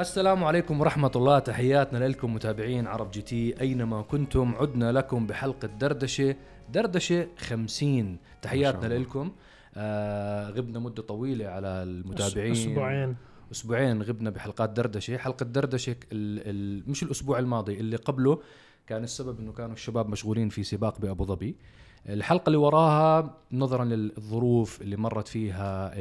السلام عليكم ورحمة الله. تحياتنا لكم متابعين عرب جي تي. أينما كنتم عدنا لكم بحلقة دردشة دردشة خمسين. تحياتنا. لكم. آه غبنا مدة طويلة على المتابعين. أسبوعين. أسبوعين غبنا بحلقات دردشة. حلقة دردشة ال ال مش الأسبوع الماضي اللي قبله كان السبب إنه كانوا الشباب مشغولين في سباق بأبو ظبي. الحلقة اللي وراها نظرا للظروف اللي مرت فيها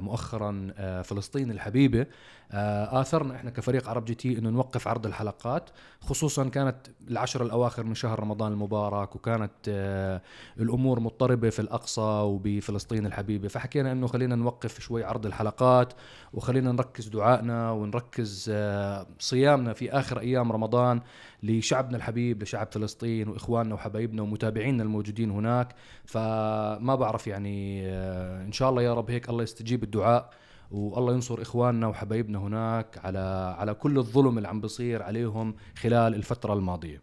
مؤخرا آه، فلسطين الحبيبة. آه، آثرنا إحنا كفريق عرب جي تي إنه نوقف عرض الحلقات خصوصا كانت العشر الأواخر من شهر رمضان المبارك وكانت آه، الأمور مضطربة في الأقصى وبفلسطين الحبيبة. فحكينا إنه خلينا نوقف شوي عرض الحلقات وخلينا نركز دعائنا ونركز صيامنا في آخر أيام رمضان. لشعبنا الحبيب لشعب فلسطين وإخواننا وحبايبنا ومتابعينا الموجودين هناك. فما بعرف يعني آه، إن شاء الله يا رب هيك الله يستجيب الدعاء والله ينصر إخواننا وحبايبنا هناك على على كل الظلم اللي عم بيصير عليهم خلال الفترة الماضية.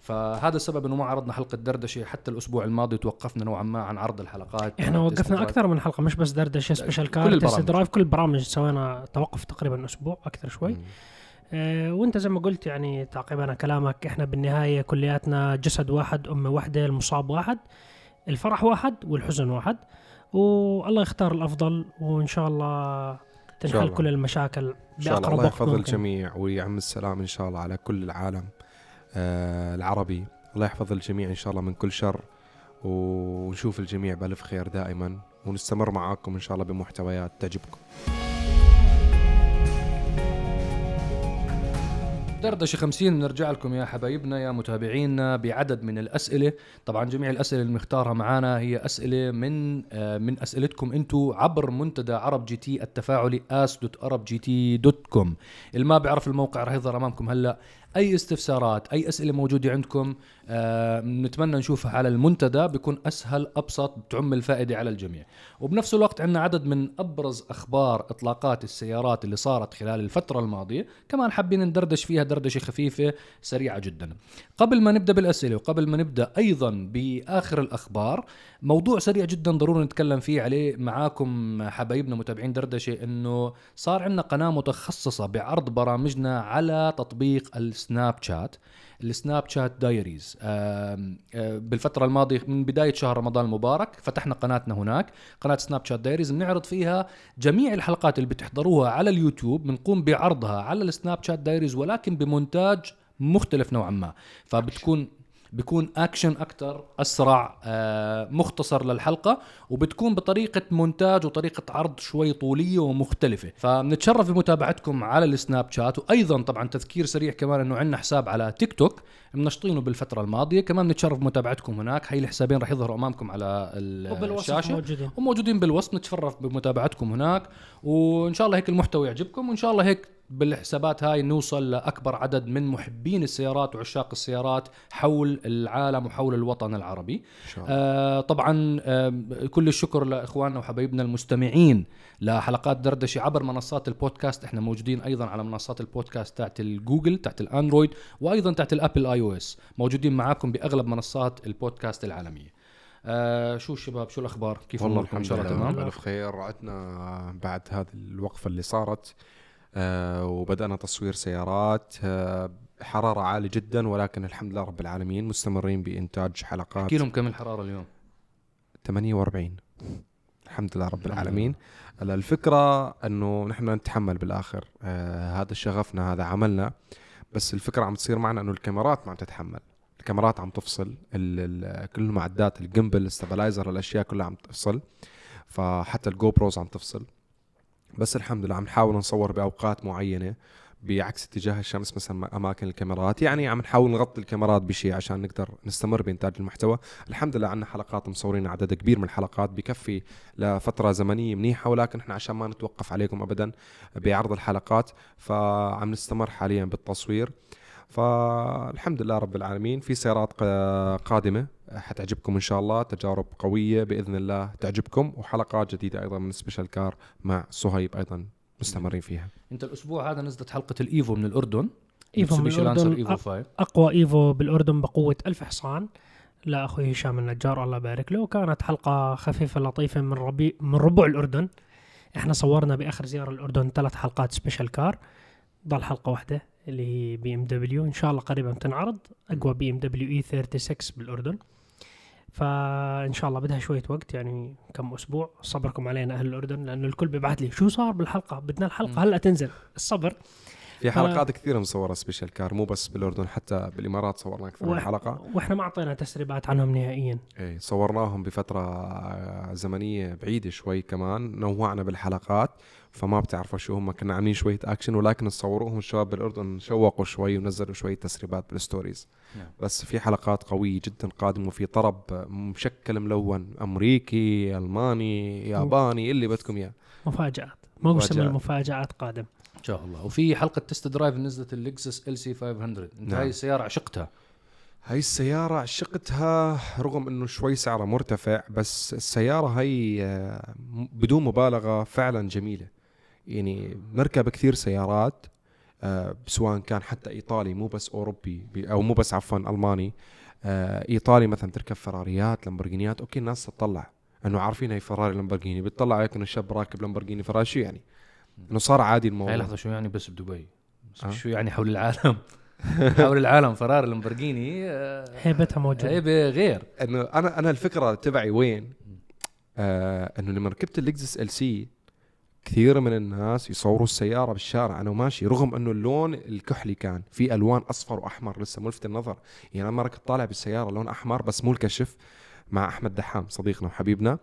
فهذا السبب إنه ما عرضنا حلقة دردشة حتى الأسبوع الماضي توقفنا نوعا ما عن عرض الحلقات. إحنا وقفنا. أكثر من حلقة مش بس دردشة Special كل Car كل البرامج. سوينا توقف تقريبا أسبوع أكثر شوي. آه وانت زي ما قلت يعني تعقيبا على كلامك إحنا بالنهاية كلياتنا جسد واحد امه واحدة المصاب واحد الفرح واحد والحزن واحد والله يختار الأفضل وإن شاء الله تنحل الله. كل المشاكل الله بأقرب الله وقت يحفظ ممكن. الجميع ويعم السلام إن شاء الله على كل العالم آه العربي الله يحفظ الجميع إن شاء الله من كل شر ونشوف الجميع بألف خير دائما ونستمر معاكم إن شاء الله بمحتويات تعجبكم دردشة 50 بنرجع لكم يا حبايبنا يا متابعينا بعدد من الأسئلة. طبعا جميع الأسئلة اللي بنختارها معنا هي أسئلة من آه، من أسئلتكم أنتم عبر منتدى عرب جي تي التفاعلي as.arabgt.com اللي ما بيعرف الموقع رح يظهر أمامكم هلأ. أي استفسارات أي أسئلة موجودة عندكم آه، نتمنى نشوفها على المنتدى بيكون أسهل أبسط بتعم الفائدة على الجميع. وبنفس الوقت عندنا عدد من أبرز أخبار إطلاقات السيارات اللي صارت خلال الفترة الماضية كمان حابين ندردش فيها دردشة خفيفة سريعة جدا. قبل ما نبدأ بالأسئلة وقبل ما نبدأ أيضا بآخر الأخبار موضوع سريع جدا ضروري نتكلم فيه عليه معاكم حبايبنا متابعين دردشة إنه صار عندنا قناة متخصصة بعرض برامجنا على تطبيق السناب شات ال Snapchat Diaries. بالفترة الماضية من بداية شهر رمضان المبارك فتحنا قناتنا هناك قناة Snapchat Diaries. بنعرض فيها جميع الحلقات اللي بتحضروها على اليوتيوب بنقوم بعرضها على ال Snapchat Diaries ولكن بمونتاج مختلف نوعا ما. فبتكون بيكون اكشن أكثر أسرع آه، مختصر للحلقة وبتكون بطريقة مونتاج وطريقة عرض شوي طولية ومختلفة. فبنتشرف بمتابعتكم على السناب شات وأيضا طبعا تذكير سريع كمان إنه عندنا حساب على تيك توك منشطينه بالفترة الماضية. كمان بنتشرف بمتابعتكم هناك. هاي الحسابين رح يظهروا أمامكم على الشاشة. موجودين. وموجودين بالوصف. نتشرف بمتابعتكم هناك وإن شاء الله هيك المحتوى يعجبكم وإن شاء الله هيك بالحسابات هاي نوصل لأكبر عدد من محبين السيارات وعشاق السيارات حول العالم وحول الوطن العربي. شاء آه طبعا آه كل الشكر لإخواننا وحبايبنا المستمعين لحلقات دردشة عبر منصات البودكاست. إحنا موجودين أيضا على منصات البودكاست تاعت الجوجل تاعت الأندرويد وأيضا تاعت ال Apple iOS. موجودين معاكم بأغلب منصات البودكاست العالمية. آه شو الشباب؟ شو الأخبار؟ كيف والله الحمد لله تمام؟ بالف خير. عدنا بعد هذه الوقفة اللي صارت. آه وبدأنا تصوير سيارات. آه حرارة عالية جدا ولكن الحمد لله رب العالمين مستمرين بإنتاج حلقات. احكي لهم كم الحرارة اليوم. 48 الحمد لله رب العالمين. هلا الفكرة إنه نحن نتحمل بالآخر. آه هذا شغفنا هذا عملنا. بس الفكرة عم تصير معنا إنه الكاميرات ما عم تتحمل. الكاميرات عم تفصل. كل المعدات ال gimbal ال stabilizer الأشياء كلها عم تفصل. فحتى ال GoPros عم تفصل. بس الحمد لله عم نحاول نصور بأوقات معينة بعكس اتجاه الشمس مثلا أماكن الكاميرات. يعني عم نحاول نغطي الكاميرات بشيء عشان نقدر نستمر بإنتاج المحتوى. الحمد لله عندنا حلقات مصورين عدد كبير من الحلقات بكفي لفترة زمنية منيحة ولكن إحنا عشان ما نتوقف عليكم ابدا بعرض الحلقات فعم نستمر حاليا بالتصوير. فالحمد لله رب العالمين. في سيارات قا- قادمة. حتعجبكم إن شاء الله. تجارب قوية بإذن الله تعجبكم وحلقات جديدة أيضا من سبيشال كار مع صهيب أيضا مستمرين فيها. أنت الأسبوع هذا نزلت حلقة ال Evo من الأردن. Evo من الأردن Evo أق- 5 أقوى Evo بالأردن بقوة ألف حصان. لاخوي هشام النجار الله يبارك له. كانت حلقة خفيفة لطيفة من ربيع من ربع الأردن. إحنا صورنا بآخر زيارة الأردن ثلاث حلقات Special Car ضل حلقة واحدة اللي هي BMW إن شاء الله قريبا تنعرض. أقوى BMW E36 بالأردن. فإن شاء الله بدها شوية وقت يعني كم أسبوع صبركم علينا أهل الأردن لأنه الكل بيبعث لي شو صار بالحلقة؟ بدنا الحلقة هلأ تنزل الصبر. في حلقات كثيرة مصورة Special Car مو بس بالأردن حتى بالإمارات صورنا أكثر من حلقة. وإحنا ما أعطينا تسريبات عنهم نهائيا. إيه صورناهم بفترة زمنية بعيدة شوي كمان نوعنا بالحلقات فما بتعرفوا شو هم كنا عاملين شوية اكشن ولكن صوروهم الشباب بالأردن شوقوا شوي ونزلوا شوية تسريبات بال stories نعم. بس في حلقات قوية جدا قادمة وفي طرب مشكل ملون أمريكي ألماني ياباني اللي بدكم إياه. مفاجآت. موسم. المفاجات قادم. شاء الله. وفي حلقة test drive نزلت اللكزس LC 500 انت نعم. هاي السيارة عشقتها. هاي السيارة عشقتها رغم إنه شوي سعرها مرتفع بس السيارة هاي آه، بدون مبالغة فعلا جميلة. يعني نركب كثير سيارات آه، سواء كان حتى إيطالي مو بس أوروبي أو مو بس عفوا ألماني. آه، إيطالي مثلا تركب فراريات لامبورجينيات أوكي الناس تطلع. إنه عارفين هي فراري لامبورجيني بتطلع عليك إنه شاب راكب لامبورجيني فراري شو يعني؟ إنه صار عادي هاي الموضوع لحظة شو يعني بس بدبي؟ بس آه. شو يعني حول العالم؟ حول العالم فراري لامبورجيني آه، هيبتها موجودة. هيبه غير. إنه أنا أنا الفكرة تبعي وين؟ آه إنه لما ركبت اللكزس LC كثير من الناس يصوروا السيارة بالشارع. أنا وماشي رغم إنه اللون الكحلي كان في ألوان أصفر وأحمر لسه ملفت النظر. يعني أنا كنت طالع بالسيارة لون أحمر بس مو الكشف مع أحمد دحام صديقنا وحبيبنا.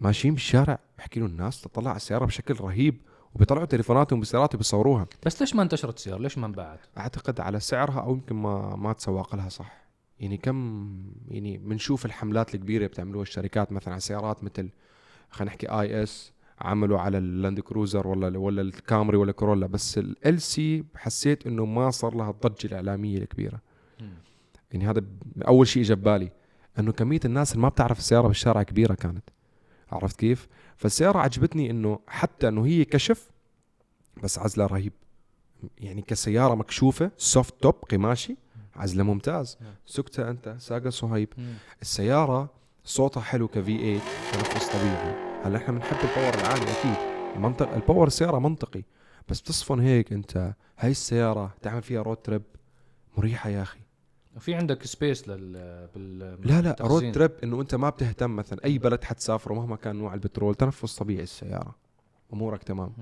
ماشيين بالشارع بحكي له الناس تطلع على السيارة بشكل رهيب. وبيطلعوا تليفوناتهم بسيارات وبيصوروها بس ليش ما انتشرت السيارة؟ ليش ما انباعت؟ أعتقد على سعرها أو يمكن ما ما تسوق لها صح. يعني كم يعني بنشوف الحملات الكبيرة بتعملوها الشركات مثلا على سيارات مثل خلينا نحكي IS عملوا على اللاند كروزر ولا ولا الكامري ولا كورولا. بس LC حسيت إنه ما صار لها الضجة الإعلامية الكبيرة. يعني هذا أول شيء اجى ببالي إنه كمية الناس اللي ما بتعرف السيارة بالشارع كبيرة كانت. عرفت كيف؟ فالسيارة عجبتني إنه حتى إنه هي كشف بس عزلها رهيب. يعني كسيارة مكشوفة soft top قماشي عزلة ممتاز. سقتها أنت ساقها صهيب مم. السيارة صوتها حلو ك V8 تنفس طبيعي. هلأ إحنا بنحب ال power العالي أكيد. المنطق ال power السيارة منطقي. بس تصفن هيك أنت هاي السيارة تعمل فيها road trip مريحة يا أخي. في عندك space لل بال لا لا. road trip إنه أنت ما بتهتم مثلا أي بلد حتسافره مهما كان نوع البترول تنفس طبيعي السيارة. أمورك تمام.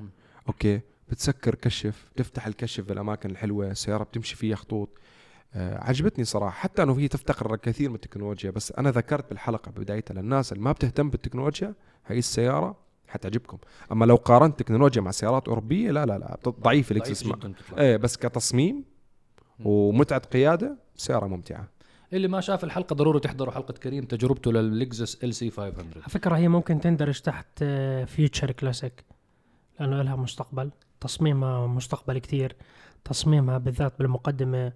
أوكي. بتسكر كشف تفتح الكشف بالأماكن الحلوة السيارة بتمشي فيها خطوط. آه عجبتني صراحة. حتى إنه هي تفتقر كثير من التكنولوجيا بس أنا ذكرت بالحلقة ببدايتها للناس اللي ما بتهتم بالتكنولوجيا هي السيارة حتعجبكم. أما لو قارنت تكنولوجيا مع سيارات أوروبية لا لا لا ضعيفة اللكزس. إيه بس كتصميم ومتعة قيادة سياره ممتعة. اللي ما شاف الحلقة ضروري تحضروا حلقة كريم تجربته لللكزس LC 500 على فكرة هي ممكن تندرج تحت future classic لأنه لها مستقبل تصميمها مستقبلي كتير تصميمها بالذات بالمقدمة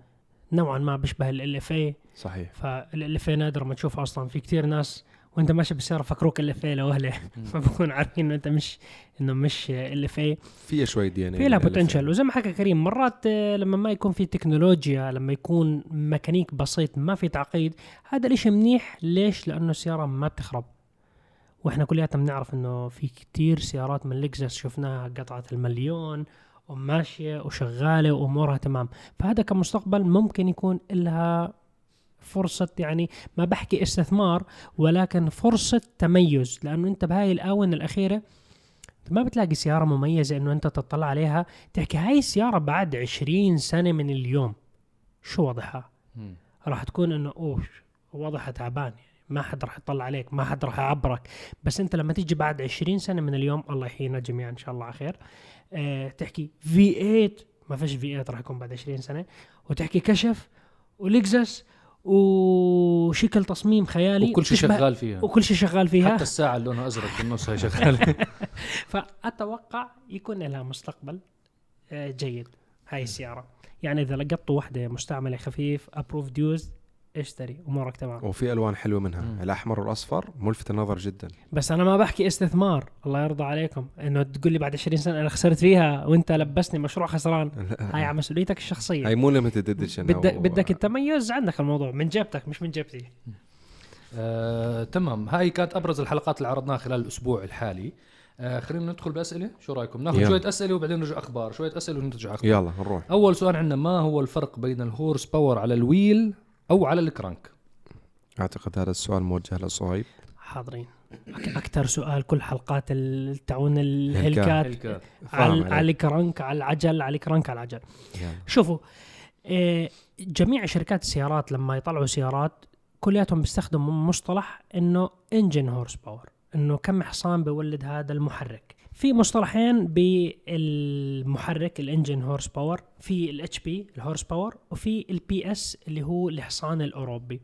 نوعا ما بيشبه LFA صحيح. ف LFA نادر ما تشوفها أصلا. في كتير ناس وانت ماشي بالسياره فكروك LFA لوهله فبكون عارفين إنه أنت مش إنه مش LFA فيها شوي DNA في لها potential وزي ما حكى كريم مرات آه، لما ما يكون في تكنولوجيا لما يكون ميكانيك بسيط ما في تعقيد هذا الإشي منيح. ليش؟ لأنه السيارة ما بتخرب. وإحنا كلياتنا بنعرف إنه في كتير سيارات من لكزس شفناها قطعت المليون وماشية وشغالة وأمورها تمام. فهذا كمستقبل ممكن يكون لها فرصة يعني ما بحكي استثمار ولكن فرصة تميز. لأنه أنت بهاي الآونة الأخيرة ما بتلاقي سيارة مميزة إنه أنت تطلع عليها. تحكي هاي السيارة بعد عشرين سنة من اليوم شو وضعها؟ راح تكون إنه أوه وضعها تعبان. يعني ما حد راح يطلع عليك ما حد راح يعبرك. بس أنت لما تيجي بعد عشرين سنة من اليوم الله يحيينا جميعا إن شاء الله على خير. آه تحكي في 8 ما فيش في 8 راح يكون بعد عشرين سنة. وتحكي كشف ولكزس وشكل تصميم خيالي. وكل شيء شغال فيها. وكل شيء شغال فيها. حتى الساعة اللي لونها أزرق بالنص هي شغالة. فأتوقع يكون لها مستقبل آه، جيد هاي السيارة. يعني إذا لقطوا وحده مستعملة خفيف approved used اشتري امورك تمام. وفي ألوان حلوة منها. مم. الأحمر والأصفر ملفت النظر جدا. بس أنا ما بحكي استثمار. الله يرضى عليكم. إنه تقول لي بعد 20 سنة أنا خسرت فيها وأنت لبسني مشروع خسران. هاي على مسؤوليتك الشخصية. هاي مو limited edition بدك بدك التميز عندك الموضوع. من جيبتك مش من جيبتي. آه، تمام. هاي كانت أبرز الحلقات اللي عرضناها خلال الأسبوع الحالي. آه خلينا ندخل بأسئلة. شو رأيكم؟ ناخذ يلا. شوية أسئلة وبعدين نرجع أخبار. شوية أسئلة ونرجع أخبار. يلا نروح. أول سؤال عندنا ما هو الفرق بين ال horsepower على ال wheel أو على ال crank. أعتقد هذا السؤال موجه لصهيب حاضرين. أكثر سؤال كل حلقات ال- تاعون الهلكات على. على ال crank على العجل على ال crank على العجل. يلا. شوفوا آه، جميع شركات السيارات لما يطلعوا سيارات كلياتهم بيستخدموا مصطلح إنه engine horsepower إنه كم حصان بيولد هذا المحرك. في مصطلحين بالمحرك ال engine horsepower في ال HP ال horsepower وفي ال PS اللي هو الحصان الأوروبي.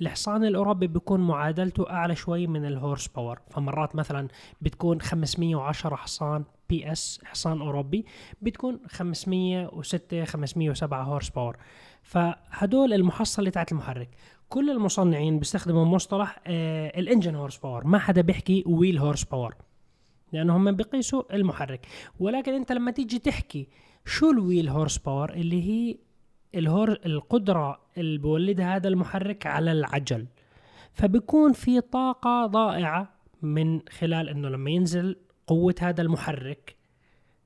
الحصان الأوروبي بيكون معادلته أعلى شوي من ال horsepower. فمرات مثلا بتكون 510 حصان PS حصان أوروبي بتكون 506 507 horsepower. فهدول المحصله تاعت المحرك. كل المصنعين بيستخدموا مصطلح آه ال engine horsepower. ما حدا بيحكي wheel horsepower. لأنه هم بيقيسوا المحرك. ولكن أنت لما تيجي تحكي شو ال wheel horsepower؟ اللي هي ال hor- القدرة اللي بولدها هذا المحرك على العجل. فبيكون في طاقة ضائعة من خلال إنه لما ينزل قوة هذا المحرك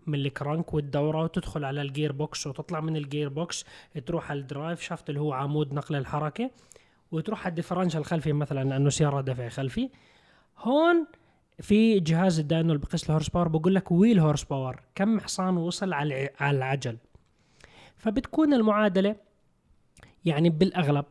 من ال crank والدورة وتدخل على ال gearbox وتطلع من ال gearbox تروح على ال drive shaft اللي هو عمود نقل الحركة وتروح على ال differential الخلفي مثلا لأنه سيارة دفع خلفي. هون في جهاز ال dyno اللي بقيس ال horsepower بقول لك wheel horsepower كم حصان وصل على الع- على العجل. فبتكون المعادلة يعني بالأغلب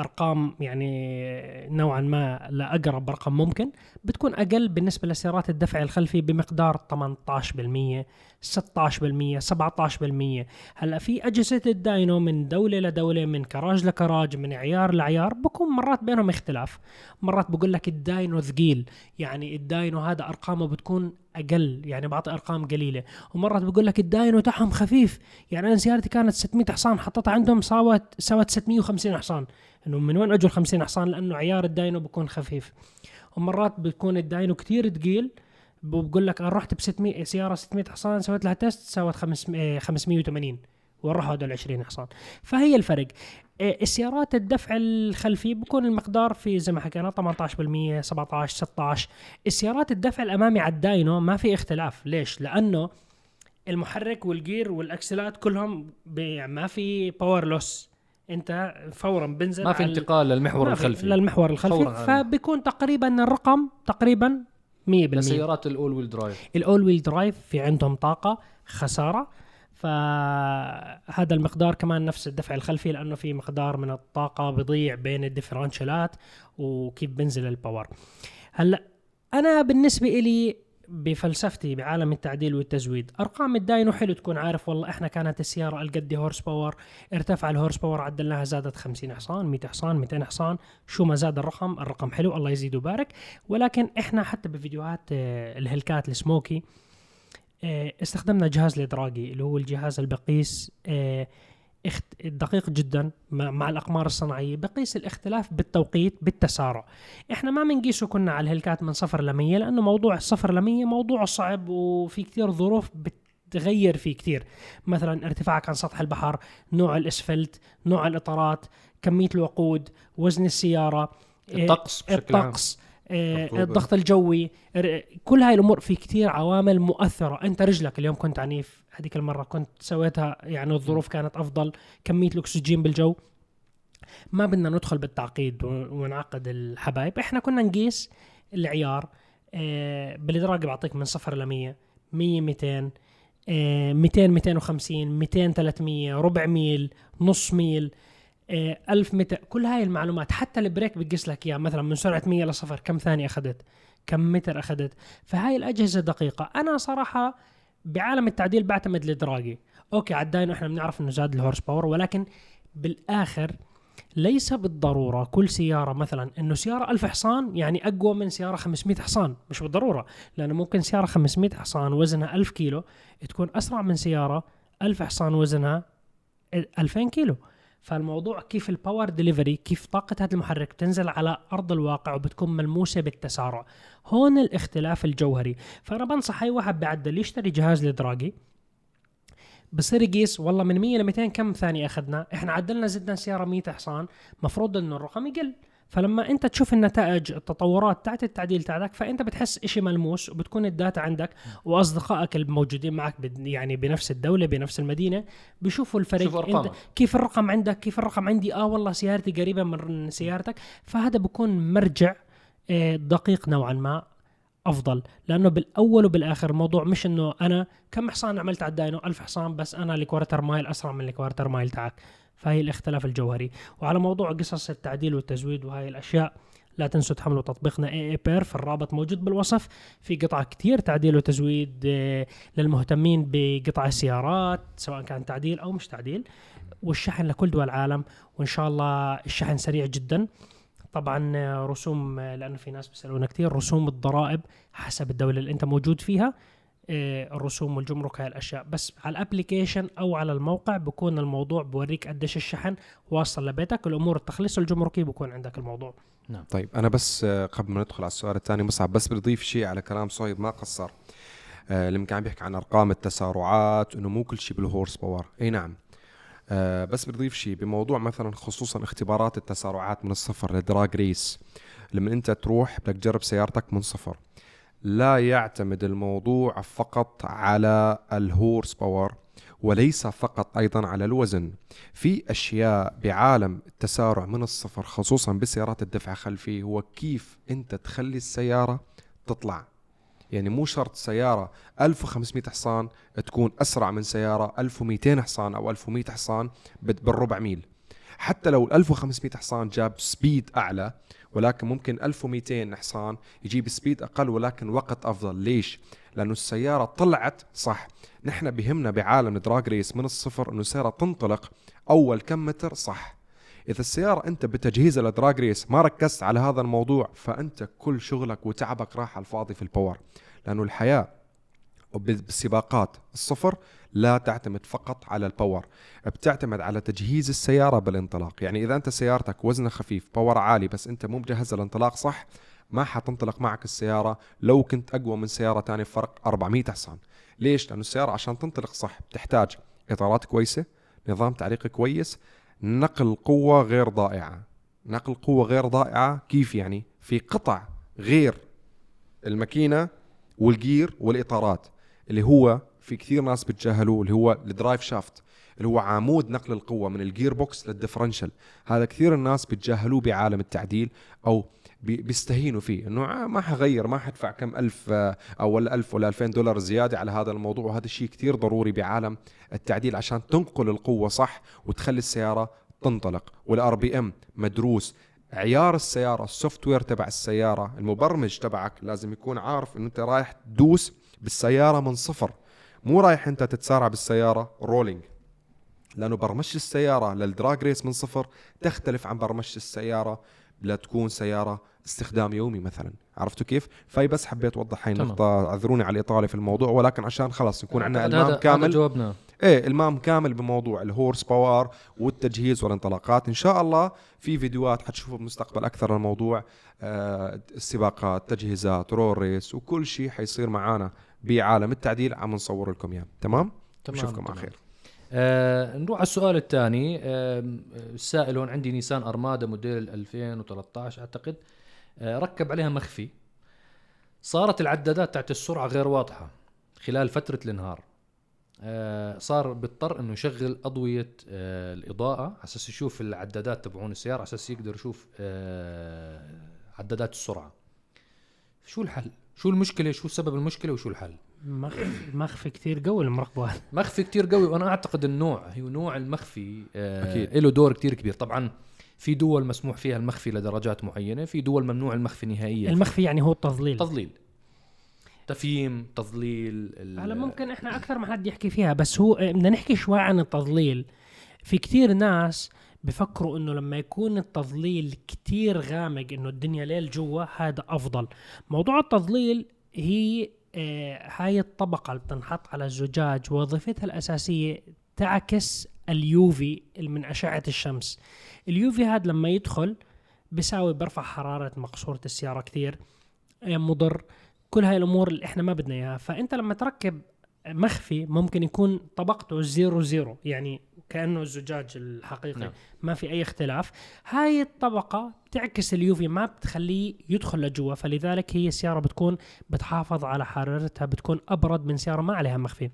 أرقام يعني نوعا ما لأقرب رقم ممكن بتكون أقل بالنسبة لسيارات الدفع الخلفي بمقدار 18% 16% 17% هلا في أجهزة ال dyno من دولة لدولة من كراج لكراج من عيار لعيار بكون مرات بينهم اختلاف. مرات بقول لك ال dyno ثقيل يعني ال dyno هذا أرقامه بتكون أقل يعني بعطي أرقام قليلة. ومرات بقول لك ال dyno تاعهم خفيف يعني أنا سيارتي كانت 600 حصان حطيتها عندهم ساوت سوت 650 حصان. إنه من وين أجوا ال 50 حصان؟ لأنه عيار ال dyno بيكون خفيف. ومرات بيكون ال dyno كتير ثقيل بقول لك أنا رحت ب 600 سيارة 600 حصان سويت لها test سوت 500 580 وين راحوا هدول 20 حصان. فهي الفرق. آه، السيارات الدفع الخلفي بكون المقدار في زي ما حكينا 18% 17 16 السيارات الدفع الأمامي على ال dyno ما في اختلاف. ليش؟ لأنه المحرك والجير والأكسلات كلهم بي- ما في power loss أنت فورا بنزل ما في انتقال للمحور الخلفي. للمحور الخلفي. على- فبيكون تقريبا الرقم تقريبا 100% لسيارات ال all wheel drive ال all wheel drive في عندهم طاقة خسارة فهذا المقدار كمان نفس الدفع الخلفي لأنه في مقدار من الطاقة بضيع بين الديفرنشالات وكيف بنزل ال power هلأ أنا بالنسبة إلي بفلسفتي بعالم التعديل والتزويد أرقام ال dyno حلو تكون عارف والله إحنا كانت السيارة هالقد horsepower ارتفع ال horsepower عدلناها زادت 50 حصان 100 حصان 200 حصان شو ما زاد الرقم الرقم حلو الله يزيد ويبارك ولكن إحنا حتى بفيديوهات آه، الهلكات السموكي آه، استخدمنا جهاز الإدراجي اللي هو الجهاز اللي بقيس آه،. دقيق جدا مع مع الأقمار الصناعية بقيس الاختلاف بالتوقيت بالتسارع. إحنا ما بنقيسه كنا على الهلكات من صفر ل 100 لأنه موضوع الصفر ل 100 موضوع صعب وفي كثير ظروف بتغير فيه كثير. مثلا ارتفاعك عن سطح البحر نوع الأسفلت نوع الإطارات كمية الوقود وزن السيارة آه، الطقس بشكل عام. الطقس آه، الرطوبة. الضغط الجوي كل هاي الأمور في كتير عوامل مؤثرة. أنت رجلك اليوم كنت عنيف هذيك المرة كنت سويتها يعني الظروف كانت أفضل كمية الأكسجين بالجو. ما بدنا ندخل بالتعقيد ونعقد الحبايب. إحنا كنا نقيس العيار آه، بالادراج بعطيك من صفر ل 100 100 200 آه، 200 250 200 300 ربع ميل نص ميل آه، 1000 متر. كل هاي المعلومات حتى ال brake بتقيس لك إياها. مثلا من سرعة 100 لصفر كم ثانية أخذت؟ كم متر أخذت؟ فهاي الأجهزة دقيقة. أنا صراحة بعالم التعديل بعتمد ال Dragy okay على ال dyno إحنا بنعرف إنه زاد ال horsepower ولكن بالآخر ليس بالضرورة كل سيارة مثلا إنه سيارة 1000 حصان يعني أقوى من سيارة 500 حصان. مش بالضرورة لأنه ممكن سيارة 500 حصان وزنها 1000 كيلو تكون أسرع من سيارة 1000 حصان وزنها 2000 كيلو. فالموضوع كيف ال power delivery كيف طاقة هذا المحرك بتنزل على أرض الواقع وبتكون ملموسة بالتسارع. هون الاختلاف الجوهري. فأنا بنصح أي واحد بيعدل يشتري جهاز ال Dragy بصير يقيس والله من 100 ل 200 كم ثانية أخذنا إحنا عدلنا زدنا سيارة 100 حصان مفروض إنه الرقم يقل. فلما انت تشوف النتائج التطورات تاعت التعديل تاعك فانت بتحس إشي ملموس وبتكون ال data عندك وأصدقائك الموجودين معك يعني بنفس الدولة بنفس المدينة بيشوفوا الفرق شوف انت كيف الرقم عندك؟ كيف الرقم عندي؟ آه والله سيارتي قريبة من سيارتك. فهذا بكون مرجع آه، دقيق نوعا ما أفضل. لأنه بالأول وبالآخر الموضوع مش إنه أنا كم حصان عملت على ال dyno؟ ألف حصان بس أنا ال quarter mile أسرع من ال quarter mile تاعك. فهي الاختلاف الجوهري. وعلى موضوع قصص التعديل والتزويد وهاي الأشياء لا تنسوا تحملوا تطبيقنا اي اي بيرف الرابط موجود بالوصف. في قطع كتير تعديل وتزويد آه، للمهتمين بقطع السيارات سواء كان تعديل أو مش تعديل. والشحن لكل دول العالم وإن شاء الله الشحن سريع جدا. طبعا آه، رسوم آه، لأنه في ناس بيسألونا كثير رسوم الضرائب حسب الدولة اللي أنت موجود فيها. الرسوم والجمرك هاي الأشياء. بس على ال application أو على الموقع بكون الموضوع بوريك قديش الشحن واصل لبيتك. الأمور التخليص الجمركي بكون عندك الموضوع. طيب أنا بس آه، قبل ما ندخل على السؤال الثاني مصعب بس بدي اضيف شيء على كلام صهيب ما قصر. آه لما كان بيحكي عن أرقام التسارعات إنه مو كل شيء بال horse power. أي نعم. آه بس بدي اضيف شيء بموضوع مثلا خصوصا اختبارات التسارعات من الصفر لل drag race. لما أنت تروح بدك تجرب سيارتك من صفر. لا يعتمد الموضوع فقط على ال horse power وليس فقط أيضا على الوزن. في أشياء بعالم التسارع من الصفر خصوصا بسيارات الدفع خلفي هو كيف أنت تخلي السيارة تطلع. يعني مو شرط سيارة 1500 حصان تكون أسرع من سيارة 1200 حصان أو 1100 حصان بال- بالربع ميل. حتى لو ال 1500 حصان جاب speed أعلى ولكن ممكن 1200 حصان يجيب speed أقل ولكن وقت أفضل. ليش؟ لأنه السيارة طلعت صح. نحن بهمنا بعالم ال drag race من الصفر إنه السيارة تنطلق أول كم متر صح. إذا السيارة أنت بتجهيزها ل drag race ما ركزت على هذا الموضوع فأنت كل شغلك وتعبك راح على الفاضي في ال power. لأنه الحياة بالسباقات الصفر لا تعتمد فقط على ال power بتعتمد على تجهيز السيارة بالانطلاق. يعني إذا أنت سيارتك وزنها خفيف power عالي بس أنت مو مجهز الانطلاق صح ما حتنطلق معك السيارة لو كنت أقوى من سيارة تانية فرق 400 حصان ليش؟ لأنه السيارة عشان تنطلق صح بتحتاج إطارات كويسة نظام تعليق كويس نقل قوة غير ضائعة. نقل قوة غير ضائعة كيف يعني؟ في قطع غير الماكينة وال gear والإطارات. اللي هو في كثير ناس بتجاهلوه اللي هو ال drive shaft اللي هو عمود نقل القوة من ال gearbox لل differential. هذا كثير الناس بتجاهلوه بعالم التعديل أو بي- بيستهينوا فيه إنه آه ما حغير ما حدفع كم ألف آه، أو ولا ألف ولا 2000 دولار زيادة على هذا الموضوع. وهذا الشيء كثير ضروري بعالم التعديل عشان تنقل القوة صح وتخلي السيارة تنطلق. وال RPM مدروس. عيار السيارة ال software تبع السيارة المبرمج تبعك لازم يكون عارف إنه أنت رايح تدوس بالسيارة من صفر. مو رايح أنت تتسارع بالسيارة rolling لأنه برمجة السيارة لل drag race من صفر تختلف عن برمجة السيارة لتكون سيارة استخدام يومي مثلا. عرفتوا كيف؟ فاي بس حبيت أوضح هاي. النقطة أعذروني على الإطالة في الموضوع ولكن عشان خلاص يكون عندنا إلمام كامل. جاوبنا إيه إلمام كامل بموضوع ال horse power والتجهيز والانطلاقات. إن شاء الله في فيديوهات حتشوفوا بالمستقبل أكثر عن الموضوع. آه السباقات تجهيزات roll race وكل شيء حيصير معانا. بعالم التعديل عم نصور لكم إياه. تمام؟ تمام نشوفكم على. خير. آه نروح على السؤال الثاني. آه السائل هون عندي نيسان ارمادا موديل 2013 أعتقد آه ركب عليها مخفي. صارت العدادات تاعت السرعة غير واضحة خلال فترة النهار آه صار بيضطر إنه يشغل أضوية آه الإضاءة على أساس يشوف العدادات تبعون السيارة على أساس يقدر يشوف آه عدادات السرعة. شو الحل؟ شو المشكلة؟ شو سبب المشكلة وشو الحل؟ مخفي, مخفي كثير قوي المراقبه هذا مخفي كتير قوي وأنا أعتقد النوع هي نوع المخفي آه أكيد. له دور كتير كبير. طبعا في دول مسموح فيها المخفي لدرجات معينة في دول ممنوع المخفي نهائيا. المخفي يعني هو التضليل تضليل تفييم تضليل ال- هلا ممكن إحنا أكثر ما حد يحكي فيها بس هو آه، بدنا نحكي شوي عن التضليل في كتير ناس بفكروا إنه لما يكون التضليل كتير غامق إنه الدنيا ليل جوا هذا أفضل. موضوع التضليل هي آه هاي الطبقة اللي بتنحط على الزجاج وظيفتها الأساسية تعكس ال UV من أشعة الشمس. ال UV هذا لما يدخل بيساوي برفع حرارة مقصورة السيارة كثير آه، مضر. كل هاي الأمور اللي إحنا ما بدنا إياها. فأنت لما تركب مخفي ممكن يكون طبقته zero zero. يعني كأنه الزجاج الحقيقي. نعم. ما في أي اختلاف. هاي الطبقة بتعكس اليوفي ما بتخليه يدخل لجوا. فلذلك هي السيارة بتكون بتحافظ على حرارتها بتكون أبرد من سيارة ما عليها مخفي.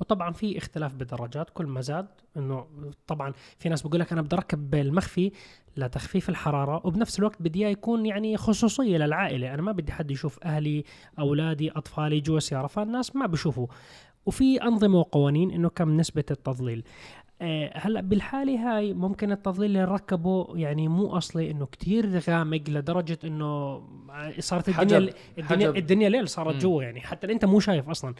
وطبعا في اختلاف بدرجات كل ما زاد إنه طبعا في ناس بقول لك أنا بدي أركب المخفي لتخفيف الحرارة وبنفس الوقت بدي إياه يكون يعني خصوصية للعائلة. أنا ما بدي حد يشوف أهلي أولادي أطفالي جوا السيارة فالناس ما بيشوفوا. وفي أنظمة وقوانين إنه كم نسبة التضليل. آه، هلأ بالحالة هاي ممكن التضليل اللي نركبه يعني مو أصلي إنه كتير غامق لدرجة إنه صارت الدنيا حجب- الدنيا, حجب. الدنيا ليل صارت. جوا يعني حتى أنت مو شايف أصلا.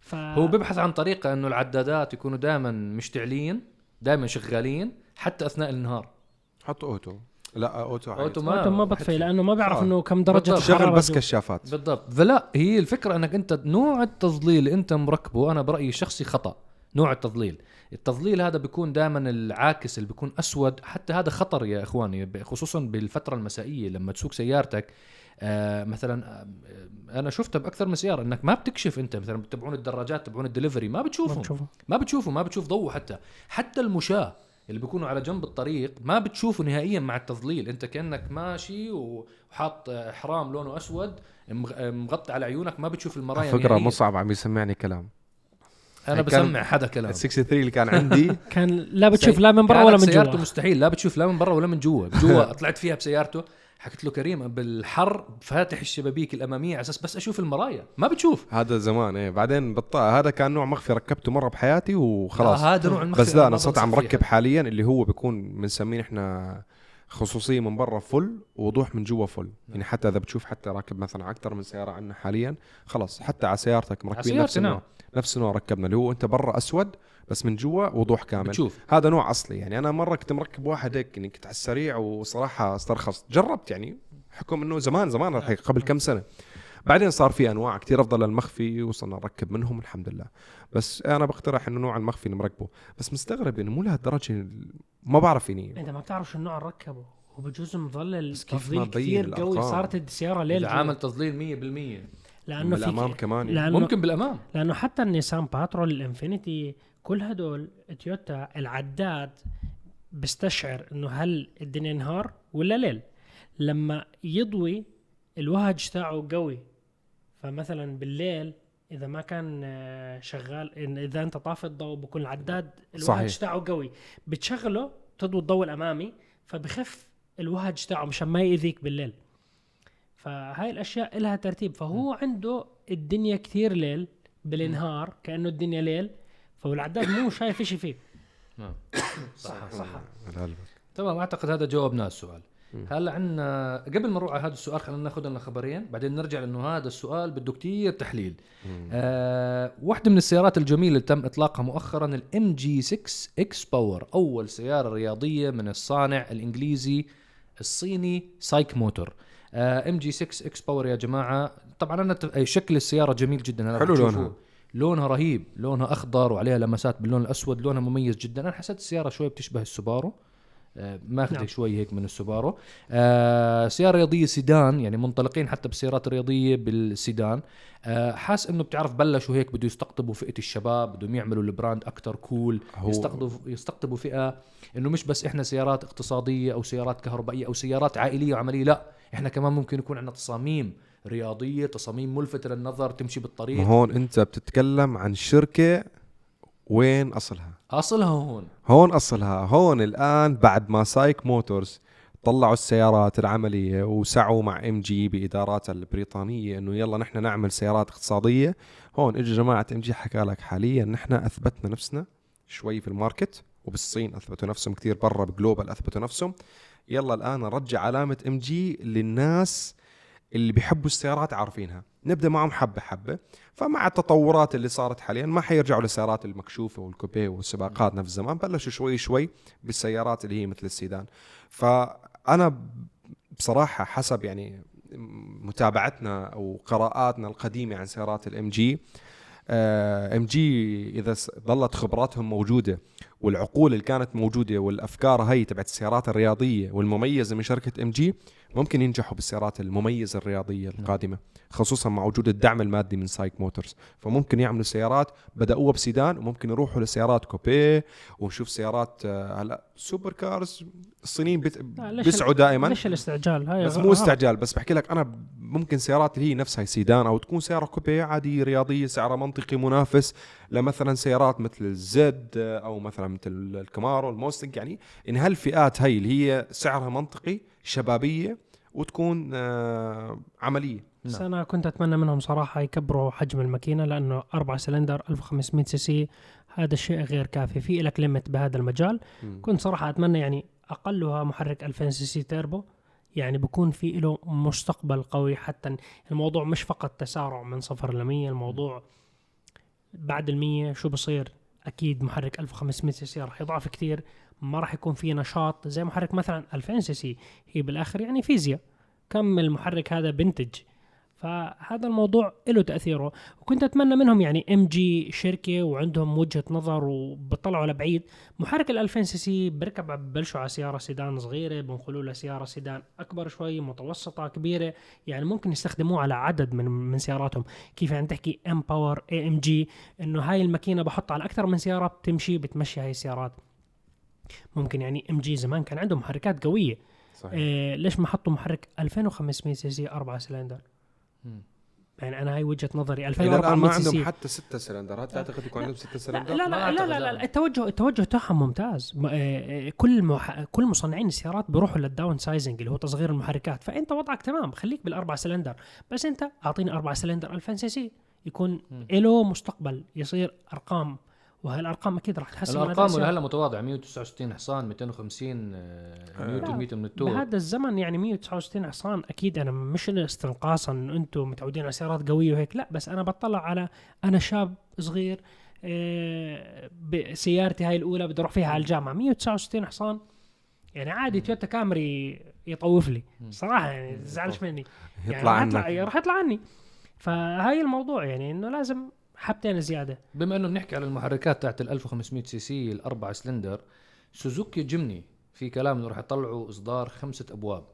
ف... هو بيبحث عن طريقة إنه العدادات يكونوا دائما مشتعلين دائما شغالين حتى أثناء النهار. حط auto. لا auto عادي. auto ما ما بطفي لأنه ما بيعرف آه. إنه كم درجة بالضبط. شغل بس. كشافات. بالضبط. فلا هي الفكرة إنك أنت نوع التظليل اللي أنت مركبه أنا برأيي الشخصي خطأ نوع التظليل. التظليل هذا بيكون دائما العاكس اللي بيكون أسود. حتى هذا خطر يا إخواني خصوصا بالفترة المسائية لما تسوق سيارتك. آه مثلا آه أنا شفتها بأكثر من سيارة إنك ما بتكشف أنت مثلا تبعون الدراجات تبعون الدليفري ما ما بتشوفهم. بتشوفه ما بتشوفه ما بتشوف ضوء حتى. حتى المشاة. اللي بيكونوا على جنب الطريق ما بتشوفه نهائيا مع التظليل. أنت كأنك ماشي وحاط حرام لونه أسود مغ- مغطي على عيونك ما بتشوف المرايا فكرة نهائياً. مصعب عم يسمعني كلام. أنا بسمع حدا كلام. ال 63 اللي كان عندي. كان لا بتشوف لا من برا ولا من سيارته جوا مستحيل لا بتشوف لا من برا ولا من جوا. جوا طلعت فيها بسيارته. حكيت له كريم بالحر فاتح الشبابيك الأمامية على أساس بس أشوف المرايا. ما بتشوف. هذا زمان إيه. بعدين بطأ. هذا كان نوع مخفي ركبته مرة بحياتي وخلاص. لا، هذا نوع المخفي بس لا أنا صرت عم. ركب حاليا اللي هو بيكون بنسميه إحنا خصوصية من برا فل ووضوح من جوا فل. يعني حتى إذا بتشوف حتى راكب مثلا أكثر من سيارة عندنا حاليا خلاص حتى على سيارتك مركبين نفس النوع. نعم. نفس النوع ركبنا اللي هو أنت برا أسود بس من جوا وضوح كامل. بتشوف. هذا نوع أصلي. يعني أنا مرة كنت مركب واحد هيك يعني كنت على السريع وصراحة استرخصت جربت يعني حكم إنه زمان زمان الحقيقة قبل كم سنة. بعدين صار في أنواع كثير أفضل للمخفي وصلنا نركب منهم الحمد لله. بس أنا بقترح إنه نوع المخفي اللي مركبه. بس مستغرب إنه مو لهالدرجة ما بعرف يعني أنت ما بتعرف شو النوع ركبه وبجوز ما تبين كثير قوي؟ صارت السيارة ليل. عامل تظليل 100% لأنه في بالأمام كمان يعني. لأنه ممكن بالأمام. لأنه حتى النيسان باترول الإنفينيتي كل هدول تويوتا العداد بيستشعر إنه هل الدنيا نهار ولا ليل. لما يضوي الوهج تاعه قوي فمثلا بالليل إذا ما كان آه، شغال إن إذا أنت طافي الضوء بكون العداد الوهج صحيح. تاعه قوي. بتشغله تضوي الضوء الأمامي فبخف الوهج تاعه مشان ما يأذيك بالليل. فهاي الأشياء لها ترتيب. فهو عنده الدنيا كثير ليل بالنهار كأنه الدنيا ليل. فالعداد مو شايف شيء فيه نعم. صح صح. تمام أعتقد هذا جاوبنا السؤال. هلا عندنا قبل ما نروح على هذا السؤال خلينا ناخذ لنا خبرين بعدين نرجع لأنه هذا السؤال بده كتير تحليل. آه واحدة من السيارات الجميلة اللي تم إطلاقها مؤخرا الام جي 6 إكس باور أول سيارة رياضية من الصانع الإنجليزي الصيني سايك موتور ام جي 6 إكس باور يا جماعة طبعا أنا ت- شكل السيارة جميل جدا هلا حلو. لونها. لونها رهيب لونها أخضر وعليها لمسات باللون الأسود لونها مميز جدا. أنا حسيت السيارة شوي بتشبه السوبارو. آه، ماخذه نعم. نعم. شوي هيك من السوبارو. آه سيارة رياضية سيدان يعني منطلقين حتى بالسيارات الرياضيه بالسيدان. آه حاس إنه بتعرف بلشوا هيك بده يستقطبوا فئة الشباب بدهم يعملوا ال brand أكثر cool هو- يستقطبوا يستقطبوا فئة إنه مش بس إحنا سيارات اقتصادية أو سيارات كهربائية أو سيارات عائلية وعملية لا إحنا كمان ممكن يكون عندنا تصاميم. رياضية تصاميم ملفتة للنظر تمشي بالطريق. ما هون انت بتتكلم عن شركة وين أصلها؟ أصلها هون. هون أصلها. هون الآن بعد ما سايك موتورز طلعوا السيارات العملية وسعوا مع إم جي بإداراتها البريطانية إنه يلا نحن نعمل سيارات اقتصادية. هون اجى جماعة إم جي حكى لك حاليا نحن أثبتنا نفسنا شوي في ال market وبالصين أثبتوا نفسهم كثير برا ب global أثبتوا نفسهم. يلا الآن نرجع علامة إم جي للناس اللي بيحبوا السيارات عارفينها. نبدأ معهم حبة حبة. فمع التطورات اللي صارت حاليا ما حيرجعوا للسيارات المكشوفة والكوبيه والسباقات نفس زمان بلشوا شوي شوي بالسيارات اللي هي مثل السيدان. فأنا بصراحة حسب يعني متابعتنا أو قراءاتنا القديمة عن سيارات الام جي ام جي إذا ظلت خبراتهم موجودة والعقول اللي كانت موجودة والأفكار هي تبعت السيارات الرياضية والمميزة من شركة ام جي ممكن ينجحوا بالسيارات المميزة الرياضية القادمة خصوصا مع وجود الدعم المادي من سايك موتورز فممكن يعملوا سيارات بدأوها بسيدان وممكن يروحوا لسيارات كوبيه ونشوف سيارات آه، هلا super cars الصينيين بيسعوا دائما. ليش الاستعجال؟ هاي بس مو غلط. استعجال بس بحكي لك أنا ممكن سيارات اللي هي نفسها سيدان أو تكون سيارة كوبيه عادية رياضية سعرها منطقي منافس لمثلا سيارات مثل الزد أو مثلا مثل الكامارو الموستنج يعني إن هالفئات هي اللي هي سعرها منطقي شبابية وتكون آه عملية. بس أنا كنت أتمنى منهم صراحة يكبروا حجم الماكينة لأنه 4 سلندر 1500 سي سي هذا الشيء غير كافي. في لك limit بهذا المجال. مم. كنت صراحة أتمنى يعني أقلها محرك 2000 سي سي تيربو. يعني بكون في له مستقبل قوي. حتى الموضوع مش فقط تسارع من صفر ل 100 الموضوع بعد ال 100 شو بصير؟ أكيد محرك 1500 سي سي راح يضعف كثير ما راح يكون في نشاط. زي محرك مثلا 2000 سي سي هي بالآخر يعني فيزياء. كم المحرك هذا بنتج فهذا الموضوع له تأثيره. وكنت أتمنى منهم يعني ام جي شركة وعندهم وجهة نظر وبطلعوا لبعيد محرك ال 2000 سي سي بركب ببلشوا على سيارة سيدان صغيرة بنقلوا له سيارة سيدان أكبر شوي متوسطة كبيرة. يعني ممكن يستخدموه على عدد من من سياراتهم. كيف يعني تحكي M Power AMG إنه هاي الماكينة بحطها على أكثر من سيارة بتمشي بتمشي هاي السيارات. ممكن يعني ام جي زمان كان عندهم محركات قوية. صحيح. إيه ليش ما حطوا محرك 2500 سي سي 4 سلندر. يعني أنا هاي وجهة نظري. إلى الان ما 2400 سي عندهم حتى ستة سلندرات تعتقد يكون عندهم ستة لا سلندر؟ لا لا, لا, لا, لا, لا. التوجه التوجه تاعهم ممتاز. آه، آه، كل مح... كل مصنعين السيارات بيروحوا لل downsizing اللي هو تصغير المحركات. فأنت وضعك تمام. خليك بالأربع سلندر. بس أنت أعطيني أربع سلندر 2000 سي سي. يكون. له مستقبل. يصير أرقام وهالأرقام أكيد راح تحسن الأرقام أداء اللي السيارة. هلا متواضعه 169 حصان 250 آه، نيوتن متر من ال torque بهذا الزمن يعني 169 حصان أكيد أنا مش استنقاصا انه أنتم متعودين على سيارات قوية وهيك لا بس أنا بطلع على أنا شاب صغير آه، بسيارتي هاي الأولى بدي أروح فيها على الجامعة. 169 حصان يعني عادي تويوتا كامري يطوف لي. صراحة يعني تزعلش مني. يعني يطلع عنك. راح يطلع عني. فهاي الموضوع يعني إنه لازم حبتين زيادة. بما إنه بنحكي على المحركات تاعت ال 1500 سي سي الأربع سلندر سوزوكي جيمني في كلام إنه راح يطلعوا إصدار خمسة أبواب.